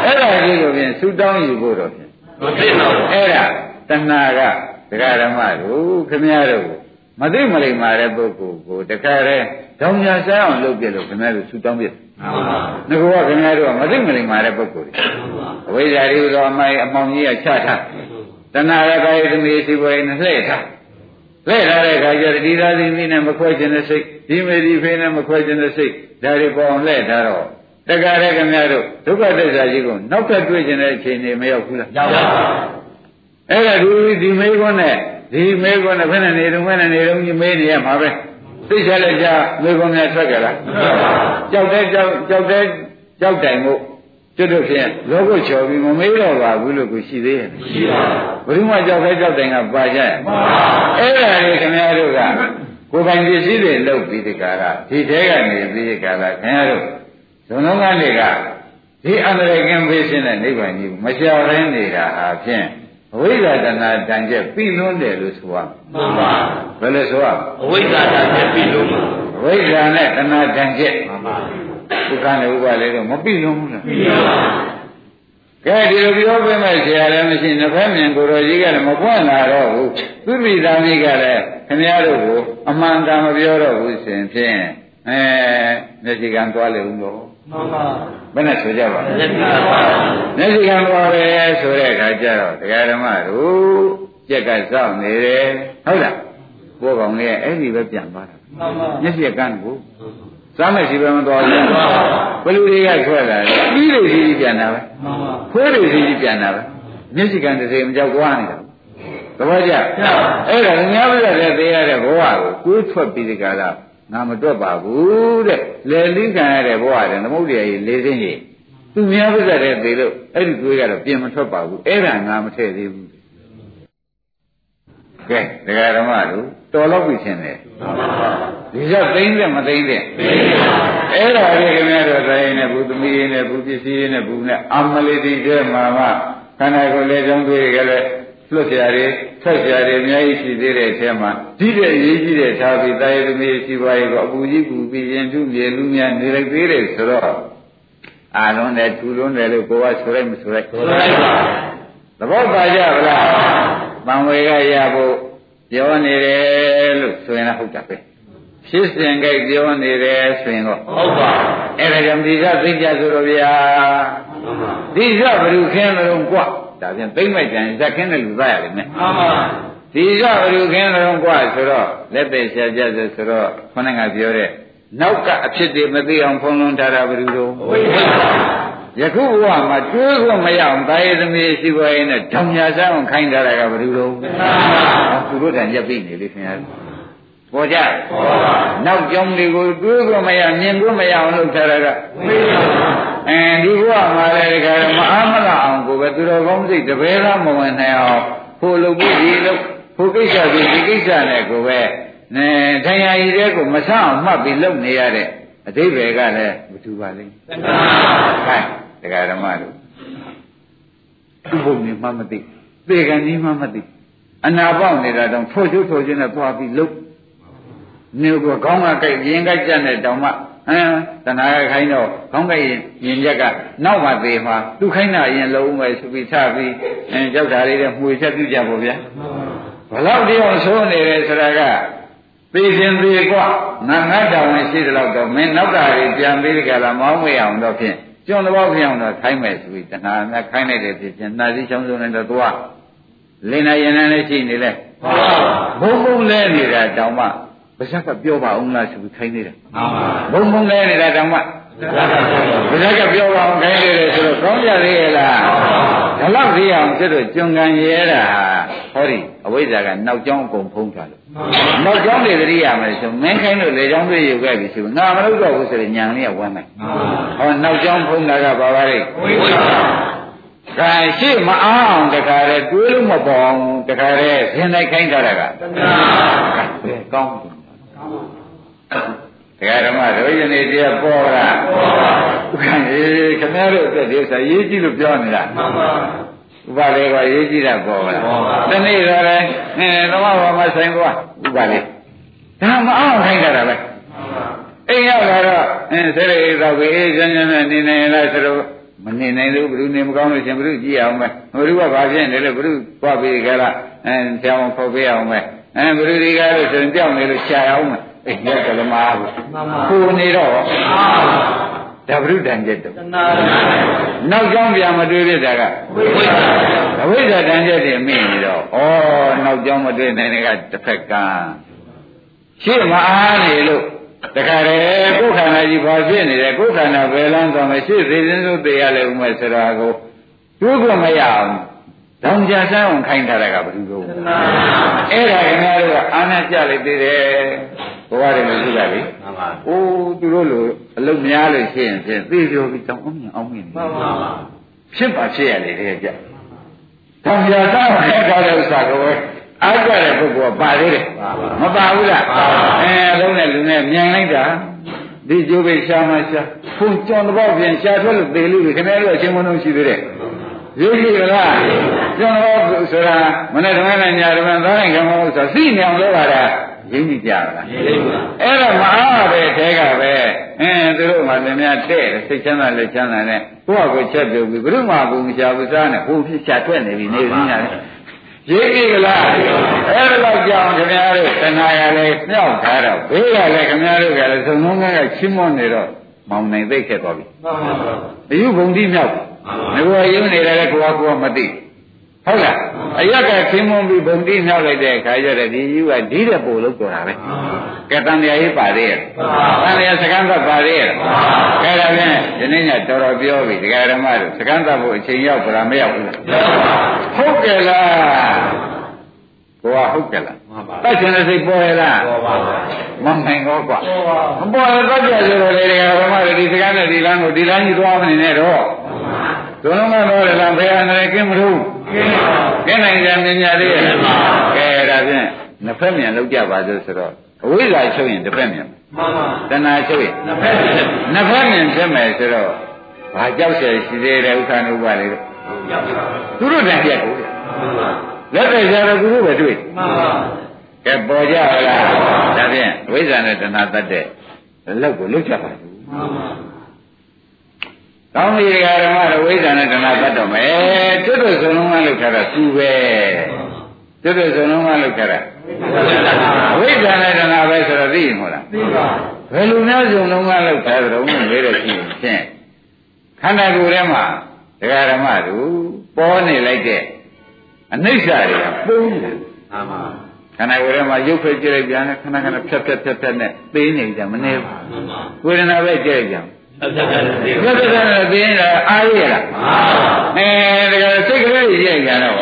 အဲ့ဒါကြီးကိုဖြင့်ဆူတောင်းယူဖို့တော့ဖြင့်မသိတော့အဲ့ဒါတဏှာက ဒကာဓမ္မတို့ခမည်းတော်ကိုမသိမလိမ္မာတဲ့ပုဂ္ဂိုလ်ကိုတခါတည်းကြောင်ညာဆိုင်အောင်လုပ်ပြလို့ခမည်းတော်ဆူတောင်းပြတယ်မှန်ပါငါကခမည်းတော်ကမသိမလိမ္မာတဲ့ပုဂ္ဂိုလ်တွေမှန်ပါအဝိဇ္ဇာတွေသောအမိုင်းအမောင်ကြီးကချထားတဏှာရကာယသမီးစီပွေးနဲ့လှည့်ထားလှည့်ထားတဲ့အခါကျတော့ဒီသာသီမိနဲ့မခွဲခြင်းတဲ့စိတ်ဒီမေဒီဖေးနဲ့မခွဲခြင်းတဲ့စိတ်ဒါတွေပေါ်အောင်လှည့်ထားတော့တက္ကရာခမည်းတော်ဒုက္ခသစ္စာကြီးကိုနောက်ထပ်တွေ့ခြင်းတဲ့အချိန်တွေမရောက်ဘူးလားရောက်ပါ အဲ့ဒါဒီဒီမေခွန်းနဲ့ဒီမေခွန်းနဲ့ဘယ်နဲ့နေတော့ဘယ်နဲ့နေတော့ကြီးမေးနေရမှာပဲသိချလိုက်ကြမေကွန်များထွက်ကြလားကြောက်တဲ့ကြောက်ကြောက်တဲ့ကြောက်တိုင်မို့ကျွတ်တို့ဖြင့်လောကုတ်ချော်ပြီးမမေးတော့ပါဘူးလို့ကိုရှိသေးရဲ့ရှိပါဘူးဘုရားကြောက်တဲ့ကြောက်တိုင်ကပါကြရဲ့အဲ့ဒါလေခင်ဗျားတို့ကကိုယ်ပိုင်ပစ္စည်းတွေလုပ်ပြီးဒီကာလဒီတဲကနေပြီးဒီကာလခင်ဗျားတို့ဇုံလုံးကနေကဒီအန္တရာယ်ကင်းပေးခြင်းနဲ့နိဗ္ဗာန်ကြီးမရှာရင်းနေတာဟာဖြင့် အဝိဇ္ဇာတဏ္ဍာတန်ကျက်ပြီးလွန်းတယ်လို့ဆိုရမှန်ပါဘယ်လိုဆိုရအဝိဇ္ဇာတတ်တဲ့ပြီးလုံးမှာအဝိဇ္ဇာနဲ့တဏှာတန်ကျက်မှန်ပါဒုက္ခနဲ့ဥပါလေတော့မပြီးလွန်းဘူးလားပြီးလုံးပါကဲဒီလိုပြောပေးမဲ့ဆရာလည်းမရှိနှစ်ဖက်မြင်ကိုယ်တော်ကြီးကလည်းမပွင့်လာတော့ဘူးသူပိသားမိကလည်းခင်ဗျားတို့ကိုအမှန်တန်မပြောတော့ဘူးဆိုရင်ဖြင့်အဲမျက်စိကံသွားလေဦးလို့ မှန်ပါဘယ်နဲ့ဆိုကြပါလဲလက်ပြပါမျက်စိကံသွားတယ်ဆိုတဲ့အခါကျတော့တရားဓမ္မတို့ကြက်ကစောင့်နေတယ်ဟုတ်လားကိုယ်ကောင်လေးအဲ့ဒီပဲပြန်သွားတာမှန်ပါမျက်စိကန်းကိုစားမရှိပဲမသွားဘူးဘလူတွေကထွက်လာတယ်ပြီးလို့ရှိပြီးပြန်တာပဲမှန်ပါခွေးတွေရှိပြီးပြန်တာပဲမျက်စိကန်းတစ်စိမ်မကြောက်သွားနေတာသဘောကျအဲ့ဒါငါးပြည့်တဲ့သေးရတဲ့ဘဝကိုကိုယ်ထွက်ပြီးဒီကလာ ငါမတွက်ပါဘူးတဲ့လေလိခံရတဲ့ဘဝတဲ့သမုဒ္ဒရာကြီးလေးစင်းကြီးသူများပြည့်တဲ့သေးလို့အဲ့ဒီသွေးကတော့ပြင်မထွက်ပါဘူးအဲ့ဒါငါမထည့်သေးဘူးကဲဒကာဓမ္မတို့တော်တော့ပြီရှင်တယ်မှန်ပါဒီတော့သိမ့်တဲ့မသိမ့်တဲ့အဲ့ဒါလေးခင်ဗျားတို့တိုင်းနဲ့ဘုသမီးရင်းနဲ့ဘုပစ္စည်းရင်းနဲ့ဘုနဲ့အမလေးတိကျမှာမှခန္ဓာကိုယ်လေးကြောင့်တွေ့ကြလဲ လွတ်ကြရတယ်ဆက်ကြရတယ်အများကြီးရှိသေးတဲ့အထဲမှာဒီတဲ့အရေးကြီးတဲ့သာပြီးတာယသမီးရှိပါရဲ့ကိုအပူကြီးပူပြီးရင်သူမြေလူများနေလိုက်သေးတယ်ဆိုတော့အာလုံးနဲ့ထူလုံးတယ်လို့ကိုကဆိုလိုက်မဆိုလိုက်ဆိုလိုက်ပါသဘောပါကြဗလားပံဝေကရဖို့ပြောနေတယ်လို့ဆိုရင်လည်းဟုတ်တာပဲဖြစ်စဉ်ကြိုက်ပြောနေတယ်ဆိုရင်တော့ဟုတ်ပါအဲ့ဒါကြောင့်ဒီကသိကြဆိုတော့ဗျာမှန်ပါဒီကဘယ်သူခင်းလို့ကွာ ဒါပြန်သိမ့်မိုက်ကြရင်ဇက်ခင်းတဲ့လူသားရတယ်နဲ့မှန်ပါဒီကဘယ်သူခင်းလို့ကွာဆိုတော့လက်သက်ရှာကြဆိုဆိုတော့ခေါင်းကပြောတဲ့နောက်ကအဖြစ်တွေမသိအောင်ဖုံးလွှမ်းထားတာဘယ်သူတို့ဝိပဿနာယခုဘဝမှာတွေးဖို့မရအောင်တာယသမီးရှိပါရဲ့နဲ့ဓောင်ညာစမ်းခိုင်းထားတာကဘယ်လိုလဲသူတို့တန်ရက်ပြီနေလေခင်ဗျာ ပေါ်ကြနောက်ကြောင်းတွေကိုတွေးဖို့မရမြင်ဖို့မရအောင်လုပ်ထားတာကအဲဒီဘဝမှာလည်းဒီကရမအားမလာအောင်ကိုပဲသူတော်ကောင်းစိတ်တပည့်သားမဝင်နိုင်အောင်ဖို့လုပ်ပြီးဒီလုပ်ဖို့ကိစ္စဒီဒီကိစ္စနဲ့ကိုပဲနဲထိုင်ရည်တဲ့ကိုမဆအောင်မှတ်ပြီးလုပ်နေရတဲ့အတိဘယ်ကလည်းမတူပါလိမ့်သက္ကာဟဲ့တရားဓမ္မတို့သူ့ဘုံနေမှမသိသေကံကြီးမှမသိအနာပေါက်နေတာတောင်ထိုးချိုးထိုးချင်းနဲ့သွားပြီးလုတ် နေကခေါင်းကကြိုက်ရင်ကြိုက်ကြတဲ့တောင်မှဟမ်တဏှာခိုင်းတော့ခေါင်းကြိုက်ရင်ရက်ကနောက်မှသေးမှာသူခိုင်းတာရင်လုံးမယ်ဆိုပြီးထပြီးအဲကြောက်တာလေးနဲ့မှွေချက်ပြုကြပါဗျာဘလောက်တည်းအောင်ဆိုးနေတယ်ဆိုတာကသိခြင်းသေးกว่าငါငါတောင်းဝင်ရှိတယ်လို့တော့မင်းနောက်တာတွေပြန်ပြီးကြလားမောင်းမရအောင်တော့ဖြင့်ကျွန်းတော့ဖြစ်အောင်တော့ခိုင်းမယ်ဆိုပြီးတဏှာနဲ့ခိုင်းလိုက်တဲ့ဖြစ်ချင်းနှာစည်းချောင်းစုံနဲ့တော့သွားလင်းနေရင်လည်းရှိနေလဲ မှန်ပါ ဘုံဘုံလဲနေတာတောင်မှ ပါဇက်ကပြောပါအောင်လားဆိုပြီးခိုင်းနေတာမှန်ပါဘုံဘုံလဲနေတာတောင်မှသက္ကာသက္ကာပါဇက်ကပြောပါအောင်ခိုင်းနေတယ်ဆိုတော့ကောင်းကြသေးရဲ့လားဒါတော့သိအောင်ကျွတ်တော့ကျွံကံရဲတာဟောဒီအဝိဇ္ဇာကနောက်ကျောင်းအကုန်ဖုံးထားလို့နောက်ကျောင်းတွေသတိရမယ်ဆိုမင်းခိုင်းလို့လေကျောင်းတွေယူခဲ့ပြီဆိုငါမလုပ်တော့ဘူးဆိုရင်ညာလေးကဝမ်းမယ်ဟောနောက်ကျောင်းဖုံးတာကဘာပါလဲဝိပဿနာကဲရှိမအားအောင်တခါတည်းတွေးလို့မပေါ်အောင်တခါတည်းဇင်လိုက်ခိုင်းထားတာကသက္ကာကဲကောင်းတယ် တရားဓမ္မတို့ယနေ့တရားပေါ်တာပေါ်ပါခံအေးခင်ဗျားတို့အတွက်ဒီဥစ္စာရေးကြည့်လို့ပြောနေတာမှန်ပါဥပါလေကရေးကြည့်တာပေါ်ပါလားပေါ်ပါတနေ့တော့လည်းအဲသမဘာမဆိုင်ကွာဥပါလေဒါမအောင်ခိုင်းတာပဲမှန်ပါအိမ်ရောက်လာတော့အင်းဆဲရိသောက်ပြီးအေးချမ်းချမ်းနဲ့နေနေလားဆိုတော့မနေနိုင်လို့ဘုရုနေမကောင်းလို့ရှင်ဘုရုကြည့်အောင်ပဲဘုရုကဘာဖြစ်နေလဲဘုရုသွားပြီးကြလားအင်းဆရာမဖော်ပေးအောင်ပဲ အင်းဘုရုတွေကလို့ဆိုရင်ကြောက်နေလို့ရှားအောင်ပဲအိမ်ရက်ကလည်းမအားဘူးမှန်ပါကိုနေတော့မှန်ပါဒါဘုရုတန်ကျက်တော့သနာနောက်ကြောင်းပြန်မတွေးဖြစ်တာကဝိပဿနာအဝိဇ္ဇာတန်ကျက်တွေမိနေတော့ဩနောက်ကြောင်းမတွေးနိုင်တဲ့ကတစ်ဖက်ကရှေ့မအားနေလို့တခါတည်းကိုယ်ခန္ဓာကြီးဘာဖြစ်နေလဲကိုယ်ခန္ဓာဘယ်လန်းသွားမရှေ့သေးသေးစိုးသေးရလဲဥမဲ့ဆိုတာကိုတွေးဖို့မရအောင် တောင်ကြဆန်းအောင်ခိုင်းထားတာကဘယ်လိုလဲသနာအဲ့ဒါခင်ဗျားတို့ကအာနဲ့ကြလိုက်သေးတယ်ဘဝတွေလို့ရှိတာလေမှန်ပါအိုးသူတို့လိုအလုပ်များလို့ရှိရင်ဖြင့်သိပြောပြီးတောင်းအောင်မြင်အောင်မြင်မှန်ပါဖြစ်ပါဖြစ်ရလေတဲ့ကြ။တောင်ပြသာခက်ထားတဲ့ဥစ္စာကိုပဲအားကြတဲ့ပုဂ္ဂိုလ်ကပါသေးတယ်။မပါဘူးလား။အဲအလုံးနဲ့လူနဲ့မြန်လိုက်တာဒီကျိုးပဲရှာမှရှာဖုန်ကြောင်တော့ပြန်ရှာထွက်လို့သေလို့ခင်ဗျားတို့အချင်းမလုံးရှိသေးတယ်။ ရုပ်ရှိလား။ကြောင်တော့ဆိုတာမနေ့ကလည်းညာဓမ္မသားနိုင်ကံမဟုတ်ဆိုသိနေအောင်လုပ်ရတာရင်းကြည့်ကြလား။ရေးလိုက်ပါအဲ့တော့မအားပဲထဲကပဲအင်းသူတို့မှလည်းများတဲ့တယ်စိတ်ချမ်းသာလက်ချမ်းသာနဲ့ကိုယ့်အကိုချက်ပြုတ်ပြီးဘုရုမဘုံရှာဘူးစားနဲ့ဟိုဖြစ်ချထွက်နေပြီနေရင်းရတယ်ရေးကြည့်ကလားအဲ့ဒါတော့ကြောင်ခင်ဗျားတို့တဏှာရလည်းမြောက်ထားတော့ဘေးကလည်းခင်ဗျားတို့ကလည်းသုံးလုံးကချီးမွမ်းနေတော့မောင်နိုင်သိခဲ့သွားပြီမှန်ပါအယူဘုံတိမြောက် ငါကယူနေတယ်ကိုကကိုကမသိဟုတ်လားအရက်ကခင်းမွန်ပြီးဘုံတိမြောက်လိုက်တဲ့အခါကျတော့ဒီယူကဒီတဲ့ပို့လို့ပြောတာပဲကဲတန်တရားရေးပါသေးရဲ့တန်တရားစကန်းသက်ပါသေးရဲ့ကဲဒါဖြင့်ဒီနေ့ညတော်တော်ပြောပြီဒကာဓမ္မတို့စကန်းသက်ဖို့အချိန်ရောက်ကြလားမရောက်ဘူးလားဟုတ်ကဲ့လားကိုကဟုတ်ကဲ့လားမှန်ပါတတ်ချင်တဲ့စိတ်ပေါ်ရလားပေါ်ပါပါမနိုင်တော့ကွာပေါ်ပါမပေါ်ရတတ်ကြဆိုတော့လေဒကာဓမ္မတို့ဒီစကန်းနဲ့ဒီလမ်းကိုဒီလမ်းကြီးသွားမနေနဲ့တော့ သုံးလုံးကတော်တယ်လားဘယ်အန္တရာယ်ကင်းမလို့ကင်းနိုင်ကြမြင်ကြသေးရဲ့ကဲဒါဖြင့်နှစ်ဖက်မြန်လောက်ကြပါစို့ဆိုတော့အဝိဇ္ဇာချုပ်ရင်တစ်ဖက်မြန်မှန်ပါတဏှာချုပ်ရင်နှစ်ဖက်မြန်နှစ်ဖက်မြန်ဖြစ်မယ်ဆိုတော့ဘာကြောက်ဆယ်ရှိသေးတယ်ဥက္ကဏုပ္ပါလေတော့သူတို့တန်ပြက်ကိုလက်တွေကြတော့သူတို့ပဲတွေ့မှန်ပါကဲပေါ်ကြလားဒါဖြင့်ဝိဇ္ဇာနဲ့တဏှာတတ်တဲ့လောက်ကိုလောက်ကြပါဘူးမှန်ပါ ကောင်းပြီဓမ္မတော့ဝိဇ္ဇာနဲ့တဏှာတတ်တော့မယ်ကျွတ်တို့စုံလုံးကလောက်ထားတာသူပဲကျွတ်တို့စုံလုံးကလောက်ထားတာဝိဇ္ဇာနဲ့တဏှာပဲဆိုတော့သိရင်ဟုတ်လားသိပါဘယ်လိုများစုံလုံးကလောက်ထားကြတော့လဲတဲ့ရှိရင်ဖြင့်ခန္ဓာကိုယ်ထဲမှာဒကာဓမ္မတို့ပေါ်နေလိုက်တဲ့အနိစ္စတွေကပုံးတယ်မှန်ပါခန္ဓာကိုယ်ထဲမှာရုပ်ဖိတ်ကြည့်လိုက်ပြန်တယ်ခဏခဏဖြတ်ဖြတ်ဖြတ်ဖြတ်နဲ့သိနေကြမနေဘူးမှန်ပါဝေဒနာပဲကြည့်လိုက် ပြန်အသက်သက်သိဖြတ်ဖြတ်ဖြတ်နဲ့သိနေတာအားရလားမှန်ပါအဲဒကာစိတ်ကလေးကြီးကြည့်ပြန်တော့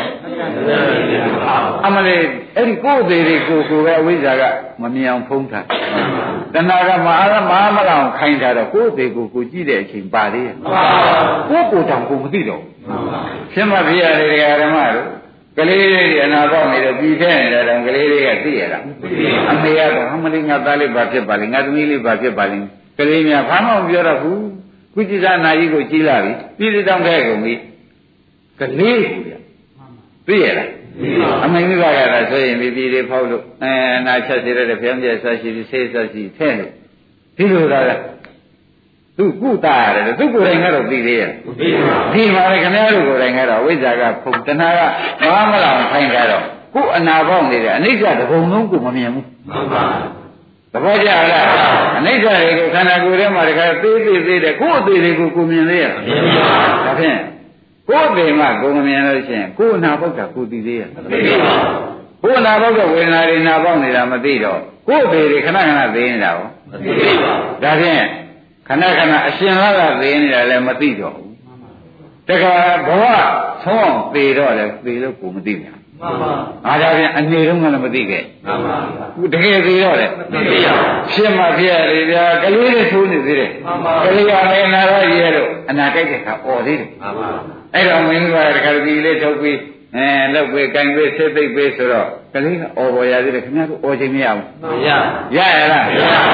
အမလေးအဲ့ဒီကိုယ်သေးတွေကိုယ်ကိုယ်ပဲအဝိဇ္ဇာကမမြင်အောင်ဖုံးထားတဏှာကမအားမအားမလောက်ခိုင်းထားတော့ကိုယ်သေးကိုယ်ကိုကြည့်တဲ့အချိန်ပါသေးရဲ့မှန်ပါကိုယ်ကိုယ်တောင်ကိုယ်မသိတော့ဘူးမှန်ပါဖြစ်မှဖြစ်ရတယ်ဒကာဓမ္မတို့ကလေးလေးတွေအနာပေါက်နေတော့ပြီးထဲနေတဲ့တောင်ကလေးလေးကသိရတာအမေကတော့အမလေးငါသားလေးဘာဖြစ်ပါလဲငါသမီးလေးဘာဖြစ်ပါလဲ ကလေးများဘာမှမပြောတော့ဘူးကုจิตနာကြီးကိုကြီးလာပြီပြည်တောင်ထဲကုန်ပြီကလေးကိုပြသိရလားအမေမိဘကလည်းဆိုရင်ဒီပြည်တွေဖောက်လို့အဲနာချက်စီရတဲ့ဖျံပြဆက်ရှိပြီးဆေးဆက်ရှိထဲလို့ဒီလိုကလည်းသူကုတာရတယ်သူကိုယ်တိုင်ကတော့သိသေးရဲ့သိပါဒီမှာလေခင်ဗျားတို့ကိုယ်တိုင်ကတော့ဝိဇ္ဇာကဖုန်တဏှာကမမလောင်ခိုင်းကြတော့ကိုယ်အနာပေါက်နေတဲ့အနိစ္စတပုံလုံးကိုမမြင်ဘူးမှန်ပါ သဘောကျလားအနိစ္စတွေကိုခန္ဓာကိုယ်ထဲမှာတခါသေးသေးသေးတယ်ကိုယ်အသေးတွေကိုကိုမြင်သေးရမြင်ပါဒါဖြင့်ကိုယ်အသေးမှကိုမမြင်လို့ရှိရင်ကိုယ်အနာပေါက်တာကိုသိသေးရသိပါကိုယ်အနာပေါက်တဲ့ဝေဒနာတွေနာပေါက်နေတာမသိတော့ကိုယ်အသေးတွေခဏခဏသေးနေတာဟောသိပါဒါဖြင့်ခဏခဏအရှင်လာတာသေးနေတာလည်းမသိတော့ဘူးတခါဘဝဆုံးအောင်သေတော့လည်းသေလို့ကိုမသိဘူး မှန်ပါအားဒါပြန်အနေတော့ကလည်းမသိခဲ့မှန်ပါဘူးတကယ်သေးတော့လေမသိရဖြစ်မှဖြစ်ရလေဗျာကလေးလေးထိုးနေသေးတယ်မှန်ပါကလေးရနေနာရကြီးရတော့အနာကြိုက်တဲ့ခါអော်သေးတယ်မှန်ပါအဲ့တော့မင်းကတကယ်ကြီးလေးထုတ်ပြီးအဲလောက်ပဲကင်ပဲဆက်သိပ်ပဲဆိုတော့ကလေးကအော်ပေါ်ရသေးတယ်ခင်ဗျားတို့အော်ခြင်းမရဘူးမရရရလား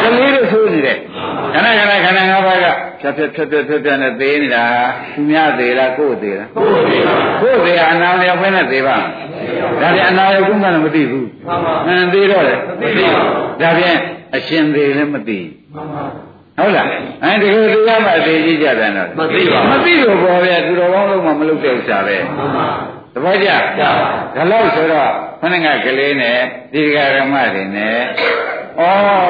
ကလေးတို့ဆိုနေတယ်ခဏခဏခဏငါးပါးကဖြတ်ဖြတ်ဖြတ်ဖြတ်ဖြတ်ဖြတ်နဲ့သေးနေတာသူများသေးလားကိုယ်သေးလားကိုယ်သေးပါကိုယ်သေးအနာမရခွင့်နဲ့သေးပါ ဒါပြန်အနာရောက်ကုန်းကလည်းမသိဘူးမှန်ပါအင်းသေးတော့လေသိပါဒါပြန်အရှင်သေးလည်းမသိမှန်ပါဟုတ်လားအဲတကယ်တရားမှအသေးကြီးကြတယ်တော့မသိပါမသိလို့ပေါ်ဗျာသူတော်ကောင်းလုံးမှမလုပ်တဲ့ဥစ္စာပဲမှန်ပါသဘောကျကျပါဒါလို့ဆိုတော့ခဏကကလေးနဲ့ဒီကရမတွေနဲ့ဩ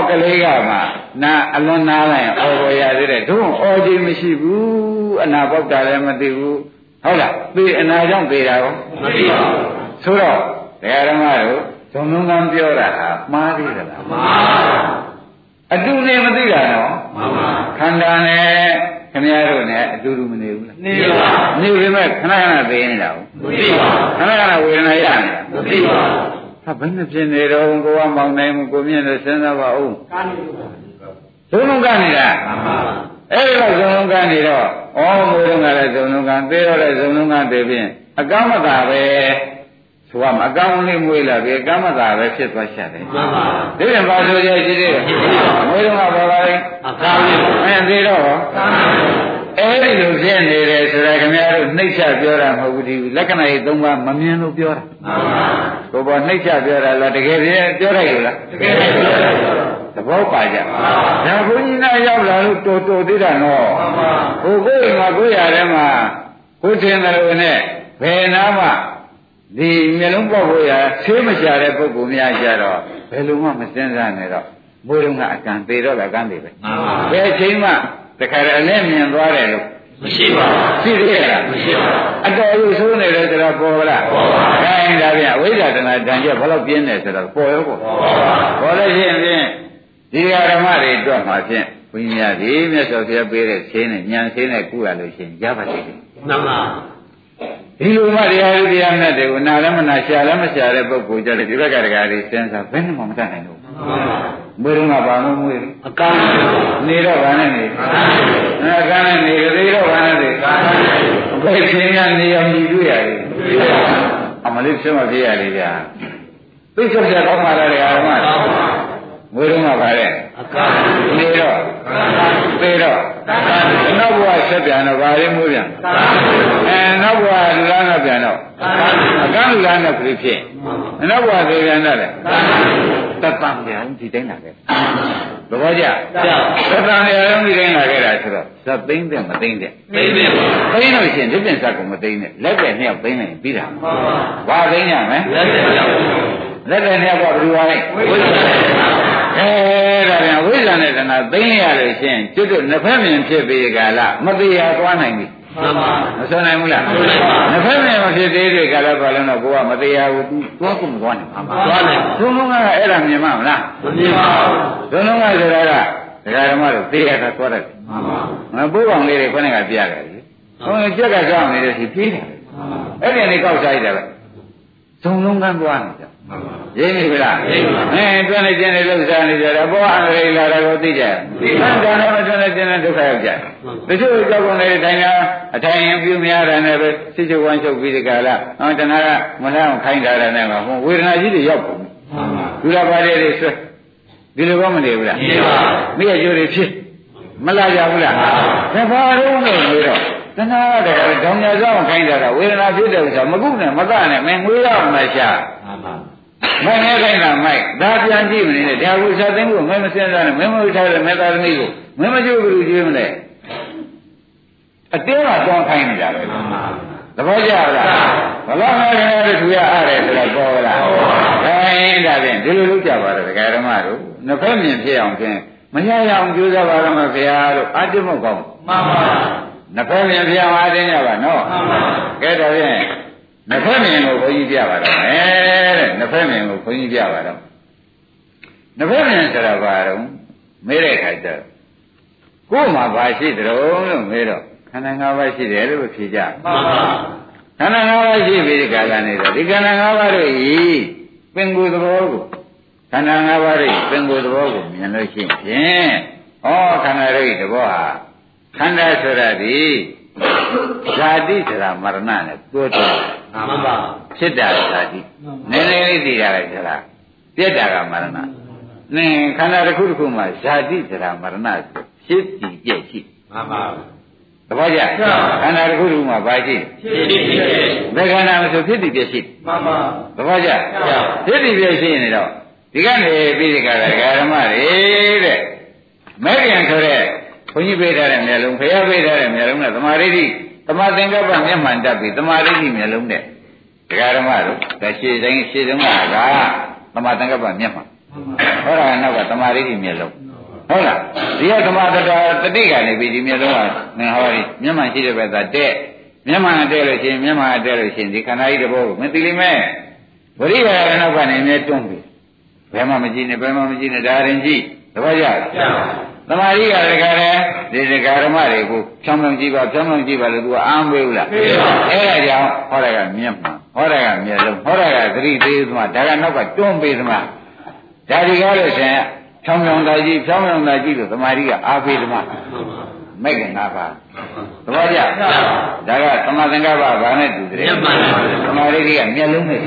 ကလေးကမှနာအလွန်နာလိုက်ရင်ဩဘောရသေးတယ်တို့ဩကြီးမရှိဘူးအနာပေါက်တာလည်းမသိဘူးဟုတ်လားသေအနာကြောင့်သေတာရောမသိပါ ဆိုတော့တရားဓမ္မတို့ဇုံလုံးကမ်းပြောတာဟာမှားသေးသလားမှန်ပါအတူနေမသိတာနော်မှန်ပါခန္ဓာနဲ့ခင်ဗျားတို့နဲ့အတူတူမနေဘူးလားနေပါနေပေမဲ့ခဏခဏသိနေတာဟုတ်မသိပါခဏခဏဝေဒနာရနေတာမသိပါဩဟာဘယ်နဲ့ဖြစ်နေတော့ကိုကမောင်နိုင်မှုကိုမြင်လို့စဉ်းစားပါဦးကားနေလို့ပါဇုံလုံးကနေတာမှန်ပါအဲ့ဒီတော့ဇုံလုံးကနေတော့ဩငွေလုံးကလည်းဇုံလုံးကသေတော့လည်းဇုံလုံးကသေဖြင့်အကမ္မတာပဲ ဆိုရမှာအကောင်လေးမွေးလာပြီအကမ္မတာပဲဖြစ်သွားရှာတယ်မှန်ပါဒီရင်ပါဆိုကြရှိသေးတယ်ငွေလုံးကဘာပါလဲအကားလေးအဲသေတော့ဟောကားနေလို့အဲ့ဒီလိုဖြစ်နေတယ်ဆိုတာခင်ဗျားတို့နှိမ့်ချပြောတာမဟုတ်ဘူးဒီလက္ခဏာကြီး၃ပါးမမြင်လို့ပြောတာမှန်ပါကိုပေါ်နှိမ့်ချပြောတာလားတကယ်ပြပြောလိုက်လို့လားတကယ်လည်းပြောတယ်ဆိုတော့သဘောပါကြဒါဘုန်းကြီးနာရောက်လာလို့တော်တော်သေးတာနော်မှန်ပါဟိုကိုယ်အိမ်မှာကိုယ်ရထဲမှာကိုယ်ထင်တယ်လို့နဲ့ဘယ်နာမှ ဒီမျိုးလုံးပေါက်ဖို့ရဆေးမရှာတဲ့ပုဂ္ဂိုလ်များကြတော့ဘယ်လိုမှမစဉ်းစားနဲ့တော့ဘိုးတော်ကအကံသေးတော့လည်းကံသေးပဲမှန်ပါဘယ်အချိန်မှတခါတည်းအလဲမြင်သွားတယ်လို့မရှိပါဘူးရှိသေးရဲ့လားမရှိပါဘူးအတော်ကြီးဆိုးနေတယ်ဆိုတော့ပေါ်လားပေါ်ပါဒါရင်ဒါပြန်အဝိဇ္ဇာတဏ္ဍာတန်ကျဘယ်လောက်ပြင်းတယ်ဆိုတော့ပေါ်ရောပေါ်ပေါ်ပါပေါ်လို့ရှိရင်ဖြင့်ဒီဓမ္မတွေအတွက်မှာဖြင့်ဘုရားများဒီမြတ်စွာဘုရားပေးတဲ့ခြင်းနဲ့ဉာဏ်ခြင်းနဲ့ကုရလို့ရှိရင်ရပါလိမ့်မယ်မှန်ပါ ဒီလိုမှတရားဥတရားနဲ့တွေကိုနာလည်းမနာရှာလည်းမရှာတဲ့ပုဂ္ဂိုလ်ကြတယ်ဒီဘက်ကတရားတွေစဉ်းစားဘယ်နဲ့မှမတတ်နိုင်ဘူးမှန်ပါဘယ်တော့မှဘာမှမမွေးအကားနေလို့နေတော့ဘာနဲ့နေအဲကန်းနဲ့နေသေးတော့ဘာနဲ့နေကားနေလို့ဘယ်ချင်းကနေအောင်ကြည့်တွေ့ရတယ်အမလေးဖြစ်မဖြစ်ရလေဗျာသိချက်ချက်ကောင်းပါလားတရားဓမ္မမှန်ပါ ငွေတော့မှပါတဲ့အကားနေလို့နေတော့ကားနေလို့သေတော့ကားနေလို့နောက်ဘဝဆက်ပြန်တော့ဗာရင်းမှုပြန်ကားနေလို့အဲနောက်ဘဝလူလားနောက်ပြန်တော့ကားနေလို့အကန့်လူလားနောက်ဖြစ်ဖြစ်နောက်ဘဝသေပြန်တော့လေကားနေလို့တတ်တံပြန်ဒီတိုင်းလာခဲ့သဘောကျကြောက်တတ်တံပြန်ဒီတိုင်းလာခဲ့တာဆိုတော့ဇတ်သိမ့်တဲ့မသိမ့်တဲ့သိနေပါသိမ့်လို့ရှိရင်ဒီပြင်ဇတ်ကိုမသိမ့်နဲ့လက်ပဲနှစ်ယောက်သိမ့်လိုက်ပြီးတာမှန်ပါဘာသိမ့်ရမလဲလက်နဲ့ကြောက်လက်ပဲနှစ်ယောက်ကဘယ်လိုပါလဲဝိဇ္ဇာနဲ့ကား အဲဒါပြန်ဝိဇ္ဇာနဲ့တဏှာသိမ့်ရလို့ရှိရင်ကျွတ်တို့နှစ်ဖက်မြင်ဖြစ်ပြီးကာလမတရားသွားနိုင်ဘူးမှန်ပါမဆွနိုင်ဘူးလားဆွနိုင်ပါနှစ်ဖက်မြင်မဖြစ်သေးတဲ့ကာလပါလုံးတော့ကိုကမတရားဘူးသူသွားကုန်သွားနေမှာပါသွားနိုင်သုံးလုံးကအဲ့ဒါမြင်မှမလားမမြင်ပါဘူးသုံးလုံးကဆိုတာကဒကာဓမ္မတို့သိရတာသွားတယ်မှန်ပါငါပိုးကောင်လေးတွေခொနဲ့ကပြရတယ်လေဟိုကြက်ကကြောက်နေတဲ့စီပြေးတယ်အဲ့ဒီနေကောက်စားရတယ်ပဲ သုံးလုံးကသွားနေကြရင်းနေပြီလားအဲတွန်းနေကျင်းနေလို့စားနေကြတယ်ဘောအန္တရာယ်လာတာကိုသိကြတယ်ဒီကံကြမ်းတော့တွန်းနေကျင်းနေဒုက္ခရောက်ကြတယ်တချို့ကြောက်ကုန်နေထိုင်တာအထိုင်ရင်ပြုများတာနဲ့ပဲစစ်ချုပ်ဝမ်းချုပ်ပြီးဒီကလာဟောတဏှာကမလန်းခိုင်းတာနဲ့ကဟိုဝေဒနာကြီးတွေရောက်ကုန်မှန်ပါဒုရပါလေးတွေဆွဲဒီလိုကောမနေဘူးလားမြင်ပါမိရကျိုးတွေဖြစ်မလာကြဘူးလားဒါဘာလို့လဲလို့တော့ တဏှာကတည်းကဒေါညာဆောင်ခိုင်းတာကဝေဒနာဖြစ်တယ်ဆိုတာမကုနဲ့မကနဲ့မင်းငွေရမရှာမှန်ပါမင်းနဲ့ခိုင်းတာမိုက်ဒါပြန်ကြည့်မနေနဲ့ဒါကိုစားသိမ်းဖို့မင်းမစင်စားနဲ့မင်းမဝိထားတဲ့မေတ္တာသမီးကိုမင်းမကျိုးဘူးကြွေးမလဲအတင်းကတောင်းခိုင်းနေတာပဲမှန်ပါသဘောကျလားဘလို့ငါခင်ဗျားတို့သူရအားတယ်ဆိုတော့ပေါ်လားခိုင်းဒါဖြင့်ဒီလိုလုပ်ကြပါတော့ဒကာဓမ္မတို့နှစ်ဖက်မြင်ဖြစ်အောင်ဖြင့်မရရအောင်ကြိုးစားပါတော့မဖေဟာတို့အာတိမုတ်ကောင်းမှန်ပါ နှစ်ဖက်မြင်ဖြစ်အောင်အားတင်းကြပါနော်မှန်ပါကဲတော့ဖြင့်နှစ်ဖက်မြင်ကိုဘုန်းကြီးပြပါတော့မယ်တဲ့နှစ်ဖက်မြင်ကိုဘုန်းကြီးပြပါတော့နှစ်ဖက်မြင်ဆိုတာဘာတော့မေးတဲ့ခါကျတော့ကိုယ်မှာဘာရှိတယ်လို့မေးတော့ခန္ဓာ၅ပါးရှိတယ်လို့ဖြေကြမှန်ပါခန္ဓာ၅ပါးရှိပြီဒီကာလနေတော့ဒီခန္ဓာ၅ပါးတို့ဤပင်ကိုယ်သဘောကိုခန္ဓာ၅ပါးတို့ပင်ကိုယ်သဘောကိုမြင်လို့ရှိရင်ဩခန္ဓာတို့ဤသဘောဟာ ခန္ဓာဆိုတာဒီဇာတိဆိုတာမရဏနဲ့တိုးတယ်မှန်ပါဖြစ်တာဇာတိနည်းနည်းလေးသိကြလိုက်သလားပြက်တာကမရဏနင်းခန္ဓာတစ်ခုတစ်ခုမှာဇာတိဆိုတာမရဏဖြစ်တည်ပြည့်ရှိမှန်ပါသဘောကျခန္ဓာတစ်ခုတစ်ခုမှာဘာရှိဖြစ်ဖြစ်ဖြစ်ဘယ်ခန္ဓာမဆိုဖြစ်တည်ပြည့်ရှိမှန်ပါသဘောကျဖြစ်တည်ပြည့်ရှိနေတော့ဒီကနေပြီးဒီကရဓမ္မတွေတဲ့မဲခင်ဆိုတဲ့ ဘုန်းကြီးပေးထားတဲ့မျက်လုံးဖရာပေးထားတဲ့မျက်လုံးနဲ့သမာဓိတိသမာသင်္ကပ္ပမျက်မှန်တတ်ပြီးသမာဓိတိမျက်လုံးနဲ့ဒကာဓမ္မတို့တရှိတိုင်းရှိတုန်းကသမာသင်္ကပ္ပမျက်မှန်ဟောတာကနောက်ကသမာဓိတိမျက်လုံးဟုတ်လားဒီကသမာတတာတတိကနေပြီးဒီမျက်လုံးကငါဟောဒီမျက်မှန်ရှိတဲ့ဘက်ကတဲ့မျက်မှန်တဲ့လို့ရှိရင်မျက်မှန်တဲ့လို့ရှိရင်ဒီခန္ဓာကြီးတစ်ဘောကိုမသိလိမ့်မယ်ဝိရိယရနောက်ကနေအမြဲတွန်းပြီးဘယ်မှမကြည့်နဲ့ဘယ်မှမကြည့်နဲ့ဒါရင်ကြည့်သဘောကျလား သမာဓိကတကယ်လေဒီဒကာဓမ္မတွေကိုဖြောင်းဖြောင်းကြည့်ပါဖြောင်းဖြောင်းကြည့်ပါလို့သူကအားမပေးဘူးလားပေးပါအဲ့ဒါကြောင့်ဟောတာကမျက်မှန်ဟောတာကမျက်လုံးဟောတာကသတိသေးသမားဒါကနောက်ကတွန်းပေးသမားဒါဒီကားလို့ရှင်ဖြောင်းဖြောင်းသားကြီးဖြောင်းဖြောင်းသားကြီးလို့သမာဓိကအားပေးသမားမဲ့ခင်ငါပါသဘောကျဒါကသမသင်္ကပ္ပဘာနဲ့တူတယ်သမာဓိကမျက်လုံးနဲ့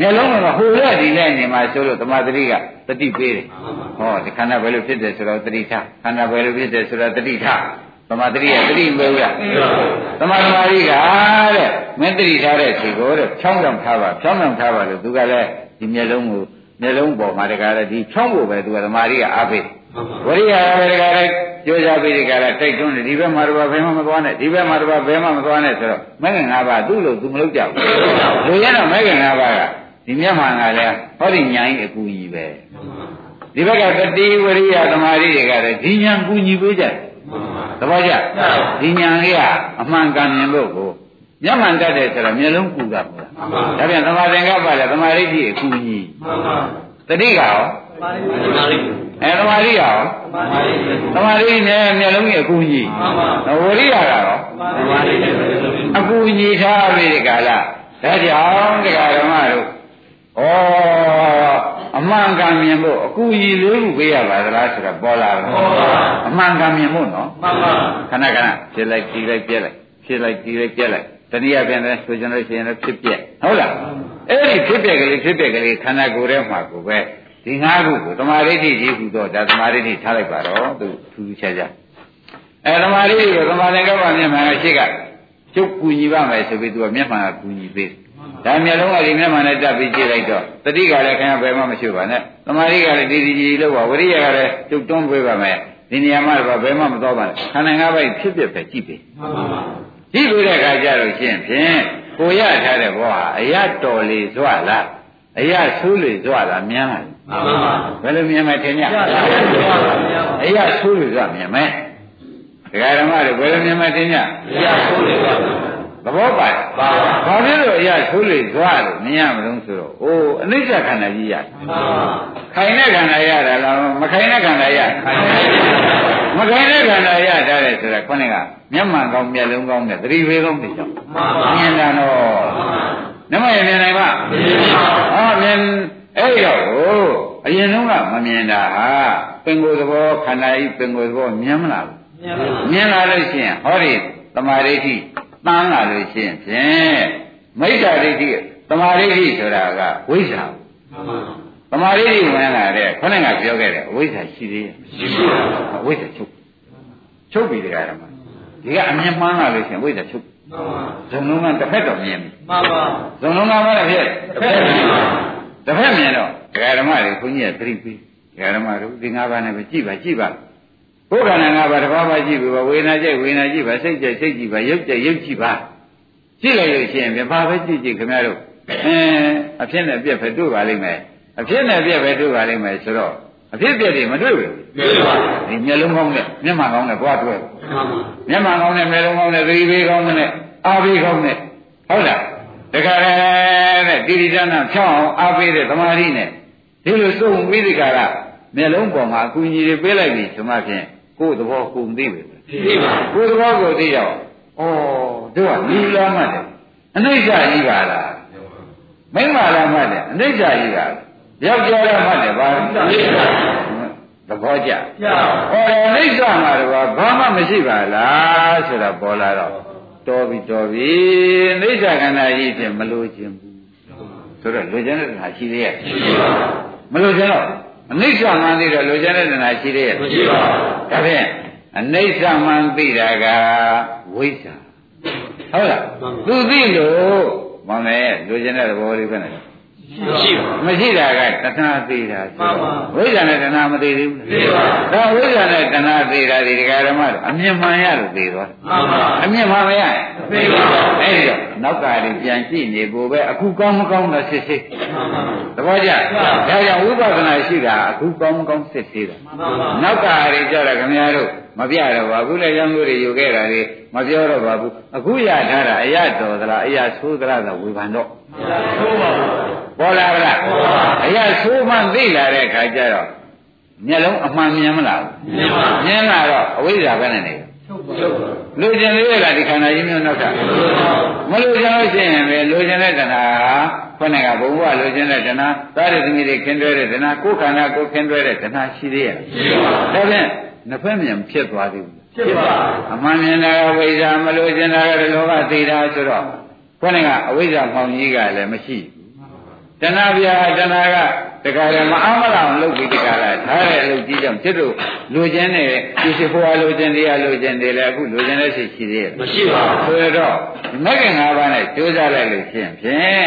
မျက်လုံးကဟိုရဒီနဲ့နေမှာဆိုလို့သမာဓိကတတိပေးတယ်ဟောဒီခန္ဓာဘယ်လိုဖြစ်တယ်ဆိုတော့တတိထခန္ဓာဘယ်လိုဖြစ်တယ်ဆိုတော့တတိထသမာဓိကတတိမဟုတ်လားသမာဓိကတဲ့မင်းတတိထားတဲ့ခြေကိုတဲ့ဖြောင်းဖြောင်းထားပါဖြောင်းဖြောင်းထားပါလို့သူကလည်းဒီမျက်လုံးကိုမျက်လုံးပေါ်မှာတကားလည်းဒီဖြောင်းဖို့ပဲသူကသမာဓိကအားပေးဝရိယပဲတကားလည်းကြိုးစားပြီးဒီကရတိုက်တွန်းတယ်ဒီဘက်မှာတော့ဘယ်မှမသွားနဲ့ဒီဘက်မှာတော့ဘယ်မှမသွားနဲ့ဆိုတော့မဂ္ဂင်၅ပါးသူ့လို့သူမလုပ်ကြဘူးလူရတော့မဂ္ဂင်၅ပါးက ဒီမျက်မှန်ကလည်းဟောဒီညာကြီးအကူကြီးပဲဒီဘက်ကတတိဝရိယသမာဓိတွေကလည်းဒီညာကူညီပေးကြတယ်သဘောကျဒီညာလေးကအမှန်ကန်မြင်လို့ကိုမျက်မှန်တတ်တယ်ဆိုတော့မျက်လုံးကူတာပေါ့ဒါပြန်သမာသင်္ကပ္ပလည်းသမာဓိကြီးအကူကြီးတတိကရောအဲသမာဓိရောသမာဓိနဲ့မျက်လုံးကြီးအကူကြီးဝရိယကရောအကူကြီးထားပြီဒီကလာဒါကြောင့်တရားဓမ္မတို့ ဩအမှန်ကန်မြင်ဖို့အကူကြီးလေးခုပေးရပါသလားဆိုတော့ပေါ်လာတယ်အမှန်ကန်မြင်ဖို့နော်ခဏခဏဖြစ်လိုက်ကြည့်လိုက်ပြက်လိုက်ဖြစ်လိုက်ကြည့်လိုက်ပြက်လိုက်တတိယပြန်လဲဆိုကြလို့ရှိရင်လည်းဖြစ်ပြက်ဟုတ်လားအဲ့ဒီဖြစ်ပြက်ကလေးဖြစ်ပြက်ကလေးခန္ဓာကိုယ်ထဲမှာကိုပဲဒီငါးခုကိုသမာဓိဋ္ဌိကြီးဟူတော့ဒါသမာဓိဋ္ဌိထားလိုက်ပါတော့သူထူးထူးခြားခြားအဲသမာဓိဋ္ဌိကိုသမာဓိကပ္ပမျက်မှန်ကရှိကကျုပ်ကူညီပါမယ်ဆိုပြီးသူကမျက်မှန်ကကူညီပေး ဒါမျက်လုံးကဒီမျက်မှန်နဲ့တက်ပြီးကြည့်လိုက်တော့တတိကလည်းခင်ဗျာဘယ်မှမရှိပါနဲ့သမာဓိကလည်းဒီဒီကြီးလို့ပါဝိရိယကလည်းကျုပ်တွန်းပေးပါမယ်ဒီနေရာမှာတော့ဘယ်မှမတော်ပါနဲ့ခန္ဓာငါးပါးဖြစ်ဖြစ်ပဲကြည့်ပေးကြည့်ပြီးတဲ့အခါကျတော့ရှင်းဖြင့်ကိုရထားတဲ့ဘောဟာအရတော်လေစွလားအရဆိုးလေစွလားမြန်းလားဘယ်လိုမြင်မထင်ကြအရဆိုးလေစွမြင်မယ်ဒကာဓမ္မတွေဘယ်လိုမြင်မထင်ကြအရဆိုးလေစွ သဘောပါပါဘာဖြစ်လို့အရာဆိုးလေသွားလို့မရမလို့ဆိုတော့အိုးအနိစ္စခန္ဓာကြီးရခိုင်တဲ့ခန္ဓာရတာလားမခိုင်တဲ့ခန္ဓာရမခိုင်တဲ့ခန္ဓာရတာလေဆိုတာခေါင်းကမျက်မှန်ကောင်းမျက်လုံးကောင်းနဲ့သတိဝေကောင်းနေကြောင်းမြင်တာတော့နမရမြင်နိုင်ပါဟောမြင်အဲ့တော့အရင်တုန်းကမမြင်တာဟာပင်ကိုယ်သဘောခန္ဓာကြီးပင်ကိုယ်သဘောမြင်မလားမြင်လာလို့ရှိရင်ဟောဒီတမာရိဋ္ဌိ တန်းလာလို့ရှိရင်ဖြင့်မိစ္ဆာဒိဋ္ဌိသမာဓိဋ္ဌိဆိုတာကဝိဇ္ဇာသမာဓိဋ္ဌိဝင်လာတဲ့ခொနဲ့ကပြောခဲ့တယ်အဝိဇ္ဇာရှိသေးရဲ့ရှိပါဘူးအဝိဇ္ဇာချုပ်ချုပ်ပြီတရားဓမ္မဒီကအမြင်မှန်းလာလို့ရှိရင်ဝိဇ္ဇာချုပ်ဇုံလုံးကတစ်ဖက်တော့မြင်ပြီမှန်ပါဇုံလုံးကမလည်းဖြစ်တစ်ဖက်မြင်ပါတစ်ဖက်မြင်တော့တရားဓမ္မတွေခွန်ကြီးကသတိပေးတရားဓမ္မတို့ဒီ၅ပါးနဲ့ပဲကြည့်ပါကြည့်ပါ ဘုရားနာငါးပါးတစ်ပါးပါကြည့်ပြီပါဝေဒနာကြိုက်ဝေဒနာကြည့်ပါစိတ်ကြိုက်စိတ်ကြည့်ပါရုပ်ကြိုက်ရုပ်ကြည့်ပါကြည့်လိုက်လို့ရှိရင်ပြပါပဲကြည့်ကြည့်ခင်ဗျားတို့အင်းအဖြစ်နဲ့ပြက်ပဲတွေ့ပါလိမ့်မယ်အဖြစ်နဲ့ပြက်ပဲတွေ့ပါလိမ့်မယ်ဆိုတော့အဖြစ်ပြက်တွေမတွေ့ဘူးတွေ့ပါဒီမျက်လုံးကောင်းနဲ့မျက်မှန်ကောင်းနဲ့ကြွားတွေ့မျက်မှန်ကောင်းနဲ့မျက်လုံးကောင်းနဲ့သတိပေးကောင်းနဲ့အားပေးကောင်းနဲ့ဟုတ်လားတခါလေတဲ့တိရိဒနာဖြောင်းအောင်အားပေးတဲ့သမာဓိနဲ့ဒီလိုစုံပြီးဒီကရမျက်လုံးပေါ်မှာအကူအညီတွေပေးလိုက်ပြီဆိုမှဖြင့် ကိုယ်သဘောကိုယ်သိပြီသိပါကိုယ်သဘောကိုသိတော့ဩတို့ကလူလာမှတ်တယ်အနိစ္စကြီးပါလားမိမလာမှတ်တယ်အနိစ္စကြီးပါယောက်ျားလာမှတ်တယ်ဘာသဘောကျကျဟောအနိစ္စမှာတော့ဘာမှမရှိပါလားဆိုတာပေါ်လာတော့တော်ပြီတော်ပြီအနိစ္စခန္ဓာကြီးဖြင့်မလို့ခြင်းဘူးဆိုတော့လူကျင်တဲ့ဟာရှိသေးရဲ့မလို့ခြင်းတော့ အနိစ္စမှန်သိတော့လူကျင်တဲ့နာရှိသေးရဲ့မရှိပါဘူးဒါဖြင့်အနိစ္စမှန်သိတာကဝိဇ္ဇာဟုတ်လားသူသိလို့မမယ်လူကျင်တဲ့သဘောလေးပဲနဲ့ မရှိဘူးမရှိတာကတဏှာသေးတာမှန်ပါဝိဇ္ဇာနဲ့တဏှာမသေးသေးဘူးသိပါဒါဝိဇ္ဇာနဲ့တဏှာသေးတာဒီဒကာဓမ္မတို့အမြင်မှန်ရလို့သေးသွားမှန်ပါအမြင်မှန်မရသိပါအဲ့ဒီတော့နောက်ကတွေပြန်ကြည့်နေဖို့ပဲအခုကောင်းမကောင်းတော့စစ်စစ်မှန်ပါသဘောကျဒါကြောင့်ဝိပဿနာရှိတာအခုကောင်းမကောင်းစစ်စစ်တာမှန်ပါနောက်ကတွေကြတော့ခင်ဗျားတို့မပြတော့ပါဘူးလေရံမှုတွေယူခဲ့တာတွေမပြောတော့ပါဘူးအခုရထားတာအရတော်သလားအရဆိုးသလားဆိုဝေဖန်တော့ဆိုးပါဘူး ပေါ်လာဗလားအရာဆိုးမှသိလာတဲ့အခါကျတော့မျက်လုံးအမှန်မြင်မလားမြင်ပါမြင်လာတော့အဝိဇ္ဇာပဲနဲ့နေလူကျင်လေးကဒီခန္ဓာကြီးမျိုးနောက်ကမလူကျင်လို့ရှိရင်ပဲလူကျင်တဲ့တဏှာဟာခொနဲ့ကဘုံဘဝလူကျင်တဲ့တဏှာသာရသမီးတွေခင်းတွဲတဲ့တဏှာကိုယ်ခန္ဓာကိုယ်ခင်းတွဲတဲ့တဏှာရှိသေးရဲ့ဒါဖြင့်နှစ်ဖက်မြန်ဖြစ်သွားသေးဘူးဖြစ်ပါအမှန်မြင်တာကဝိဇ္ဇာမလို့ကျင်တာကလောဘသိတာဆိုတော့ခေါင်းကအဝိဇ္ဇာမှောင်ကြီးကလည်းမရှိဘူး တဏှာပြာတဏှာကတခါလေမအားမလောင်လုပ်ပြီးတခါလာထားတဲ့အလုပ်ကြီးကြောင့်ဖြစ်လို့လူကျင်တဲ့ဒီစီဖွာလူကျင်တရားလူကျင်တယ်လေအခုလူကျင်တဲ့စိတ်ရှိသေးရဲ့မရှိပါဘူးဆိုတော့မဂ္ဂင်၅ပါးနဲ့ကြိုးစားလိုက်လို့ရှိရင်ဖြင့်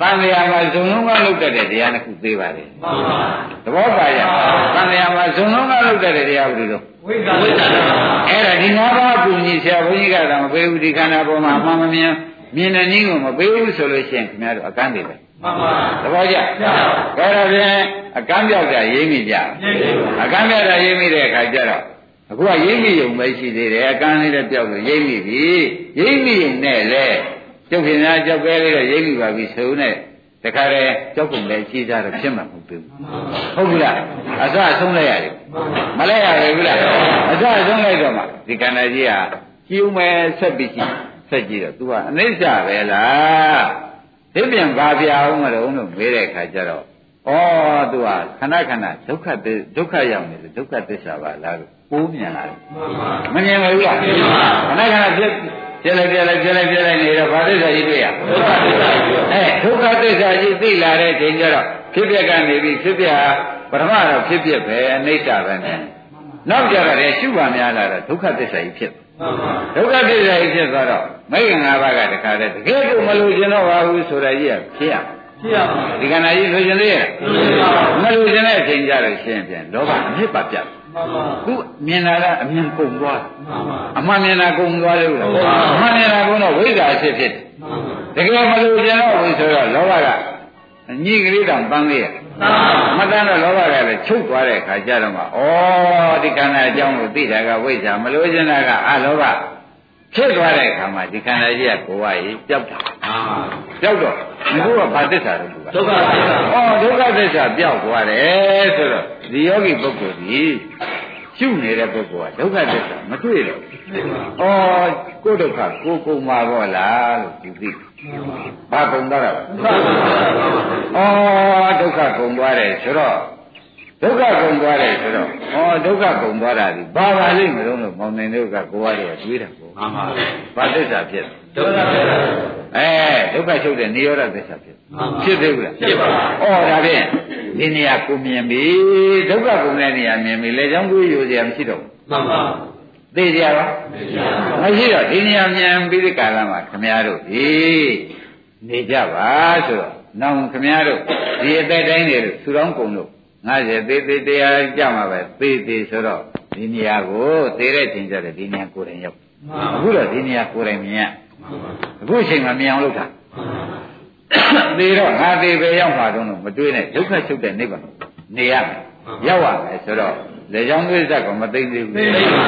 တန်လျာမှာဇုံလုံးကလုပ်တတ်တဲ့တရားတစ်ခုသေးပါလေမှန်ပါသဘောပါရဲ့တန်လျာမှာဇုံလုံးကလုပ်တတ်တဲ့တရားဘယ်လိုလဲဝိက္ခဝိသနာအဲ့ဒါဒီငါးပါးကူညီဆရာဘုန်းကြီးကတော့မပေးဘူးဒီခန္ဓာပေါ်မှာအမှန်မမြင်မြင်တဲ့နည်းကိုမပေးဘူးဆိုလို့ရှိရင်ခင်ဗျားတို့အကန့်တွေပဲ မှန်ပါသဘောကျအဲ့ဒါဖြင့်အကန့်ပြောက်တာရေးမိကြပြည့်စုံအကန့်ပြောက်တာရေးမိတဲ့အခါကျတော့အခုကရေးမိုံပဲရှိသေးတယ်အကန့်လေးလည်းပြောက်လို့ရေးမိပြီရေးမိုံနဲ့လေကျုပ်ခင်ဗျားကြောက်ကဲလေးတော့ရေးမိပါပြီဆိုနဲ့တခါတည်းကြောက်ကုန်လည်းရှိကြတော့ဖြစ်မှာမဟုတ်ဘူးဟုတ်ပြီလားအစအဆုံးလိုက်ရတယ်မလဲရဘူးလားအစအဆုံးလိုက်တော့မှဒီကန္နာကြီးဟာကျူးမယ်ဆက်ပြီးကြည့်ဆက်ကြည့်တော့ तू ကအနိစ္စပဲလား ဒီပြန်ဘာပြအောင်မလို့လို့မေးတဲ့အခါကျတော့ဩ तू ကခဏခဏဒုက္ခသဒုက္ခရောက်နေတယ်ဒုက္ခသစ္စာပါလားလို့ပိုးမြင်လာတယ်မမြင်ဘူးလားခဏခဏဖြစ်ပြလိုက်ပြလိုက်ပြလိုက်ပြလိုက်နေတော့ဘာသစ္စာကြီးတွေ့ရဒုက္ခသစ္စာကြီးအဲဒုက္ခသစ္စာကြီးသိလာတဲ့ချိန်ကျတော့ဖြစ်ပြကနေပြီးဖြစ်ပြပထမတော့ဖြစ်ပြပဲအနိစ္စပဲနဲ့နောက်ကြတော့လေရှုပါများလာတော့ဒုက္ခသစ္စာကြီးဖြစ်မှန်ပါ ဒုက္ခသစ္စာကြီးဖြစ်သွားတော့မိခင်၅ပါးကတခါတည်းတကယ်ကိုမလို့ရှင်တော့ပါဘူးဆိုတာကြီးကဖြစ်ရဖြစ်ရပါဒီကဏ္ဍကြီးလို့ရှင်သေးရဲ့မှန်ပါမလို့ရှင်တဲ့အချိန်ကြတော့ရှင်းပြန်လောဘအမြစ်ပါပြတ်မှန်ပါသူမြင်လာတာအမြင်ကုန်သွားမှန်ပါအမှန်မြင်တာကုန်သွားလို့လားအမှန်မြင်တာကုန်တော့ဝိဇ္ဇာအဖြစ်ဖြစ်တယ်မှန်ပါတကယ်မလို့ပြန်တော့ဘူးဆိုတော့လောဘက ညိကလေးတောင်ပန်းလေးရသာမတန်းတော့လောဘကလည်းချုပ်သွားတဲ့ခါကျတော့မှဩဒီခန္ဓာအကြောင်းကိုသိတာကဝိဇ္ဇာမလို့ကျင်တာကအလောဘဖြစ်သွားတဲ့ခါမှာဒီခန္ဓာကြီးကကိုယ်ဝကြီးပျောက်တာအာပျောက်တော့ငါကဘာသစ္စာလဲသူကဒုက္ခသစ္စာဩဒုက္ခသစ္စာပျောက်သွားတယ်ဆိုတော့ဒီယောဂီပုဂ္ဂိုလ်ကြီးရှုနေတဲ့ပုဂ္ဂိုလ်ကဒုက္ခသစ္စာမတွေ့တော့ဘူးဩကိုယ်ဒုက္ခကိုယ်ကုန်မှာပေါ့လားလို့ဒီသိ ဘာကုန်တော့တာလဲဒုက္ခသစ္စာဩဒုက္ခကုန်သွားတယ်ဆိုတော့ဒုက္ခကုန်သွားတယ်ဆိုတော့ဩဒုက္ခကုန်သွားတာဒီဘာပါလိမ့်မလို့လို့မောင်နိုင်တို့ကကိုယ်ရည်တွေးတာပေါ့မှန်ပါဘာသစ္စာဖြစ်လဲဒုက္ခသစ္စာအဲဒုက္ခချုပ်တဲ့နိရောဓသစ္စာဖြစ်မှန်ပါဖြစ်သေးဘူးလားဖြစ်ပါဩဒါဖြင့်ဒီနေရာကိုမြင်ပြီဒုက္ခကုန်တဲ့နေရာမြင်ပြီလေချောင်းကိုယူစရာမရှိတော့ဘူးမှန်ပါ သိကြပါမရှိပါမရှိတော့ဒီနေရာမြင်ပြီးဒီကာလမှာခမည်းတော်ဒီနေကြပါဆိုတော့နောင်ခမည်းတော်ဒီအသက်တိုင်းနေလို့သူတော်ကုန်လို့50သေးသေးတရားကြမှာပဲသေးသေးဆိုတော့ဒီနေရာကိုသေတဲ့ချိန်ကျတော့ဒီနေရာကိုယ်တိုင်ရောက်အခုတော့ဒီနေရာကိုယ်တိုင်မြင်ရအခုအချိန်မှာမြင်အောင်လုပ်တာသေတော့ငါသေးပဲရောက်မှာတော့မတွေးနဲ့ဒုက္ခချုပ်တဲ့နိဗ္ဗာန်နေရမယ်ရောက်ရမယ်ဆိုတော့ လေကြောင်းသွေးဇက်ကမသိသေးဘူးသိပါ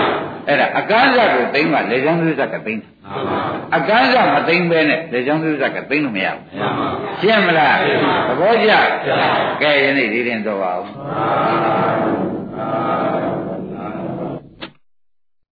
အဲ့ဒါအကန်းဇတ်ကိုသိမ့်မှလေချောင်းသွေးဇက်ကသိမ့်တယ်မှန်ပါအကန်းဇတ်မသိမ့်ပဲနဲ့လေချောင်းသွေးဇက်ကသိမ့်လို့မရဘူးမှန်ပါရှင်းမလားရှင်းပါသဘောကျကျပါကဲယနေ့ဒီရင်တော့ပါအောင်အာ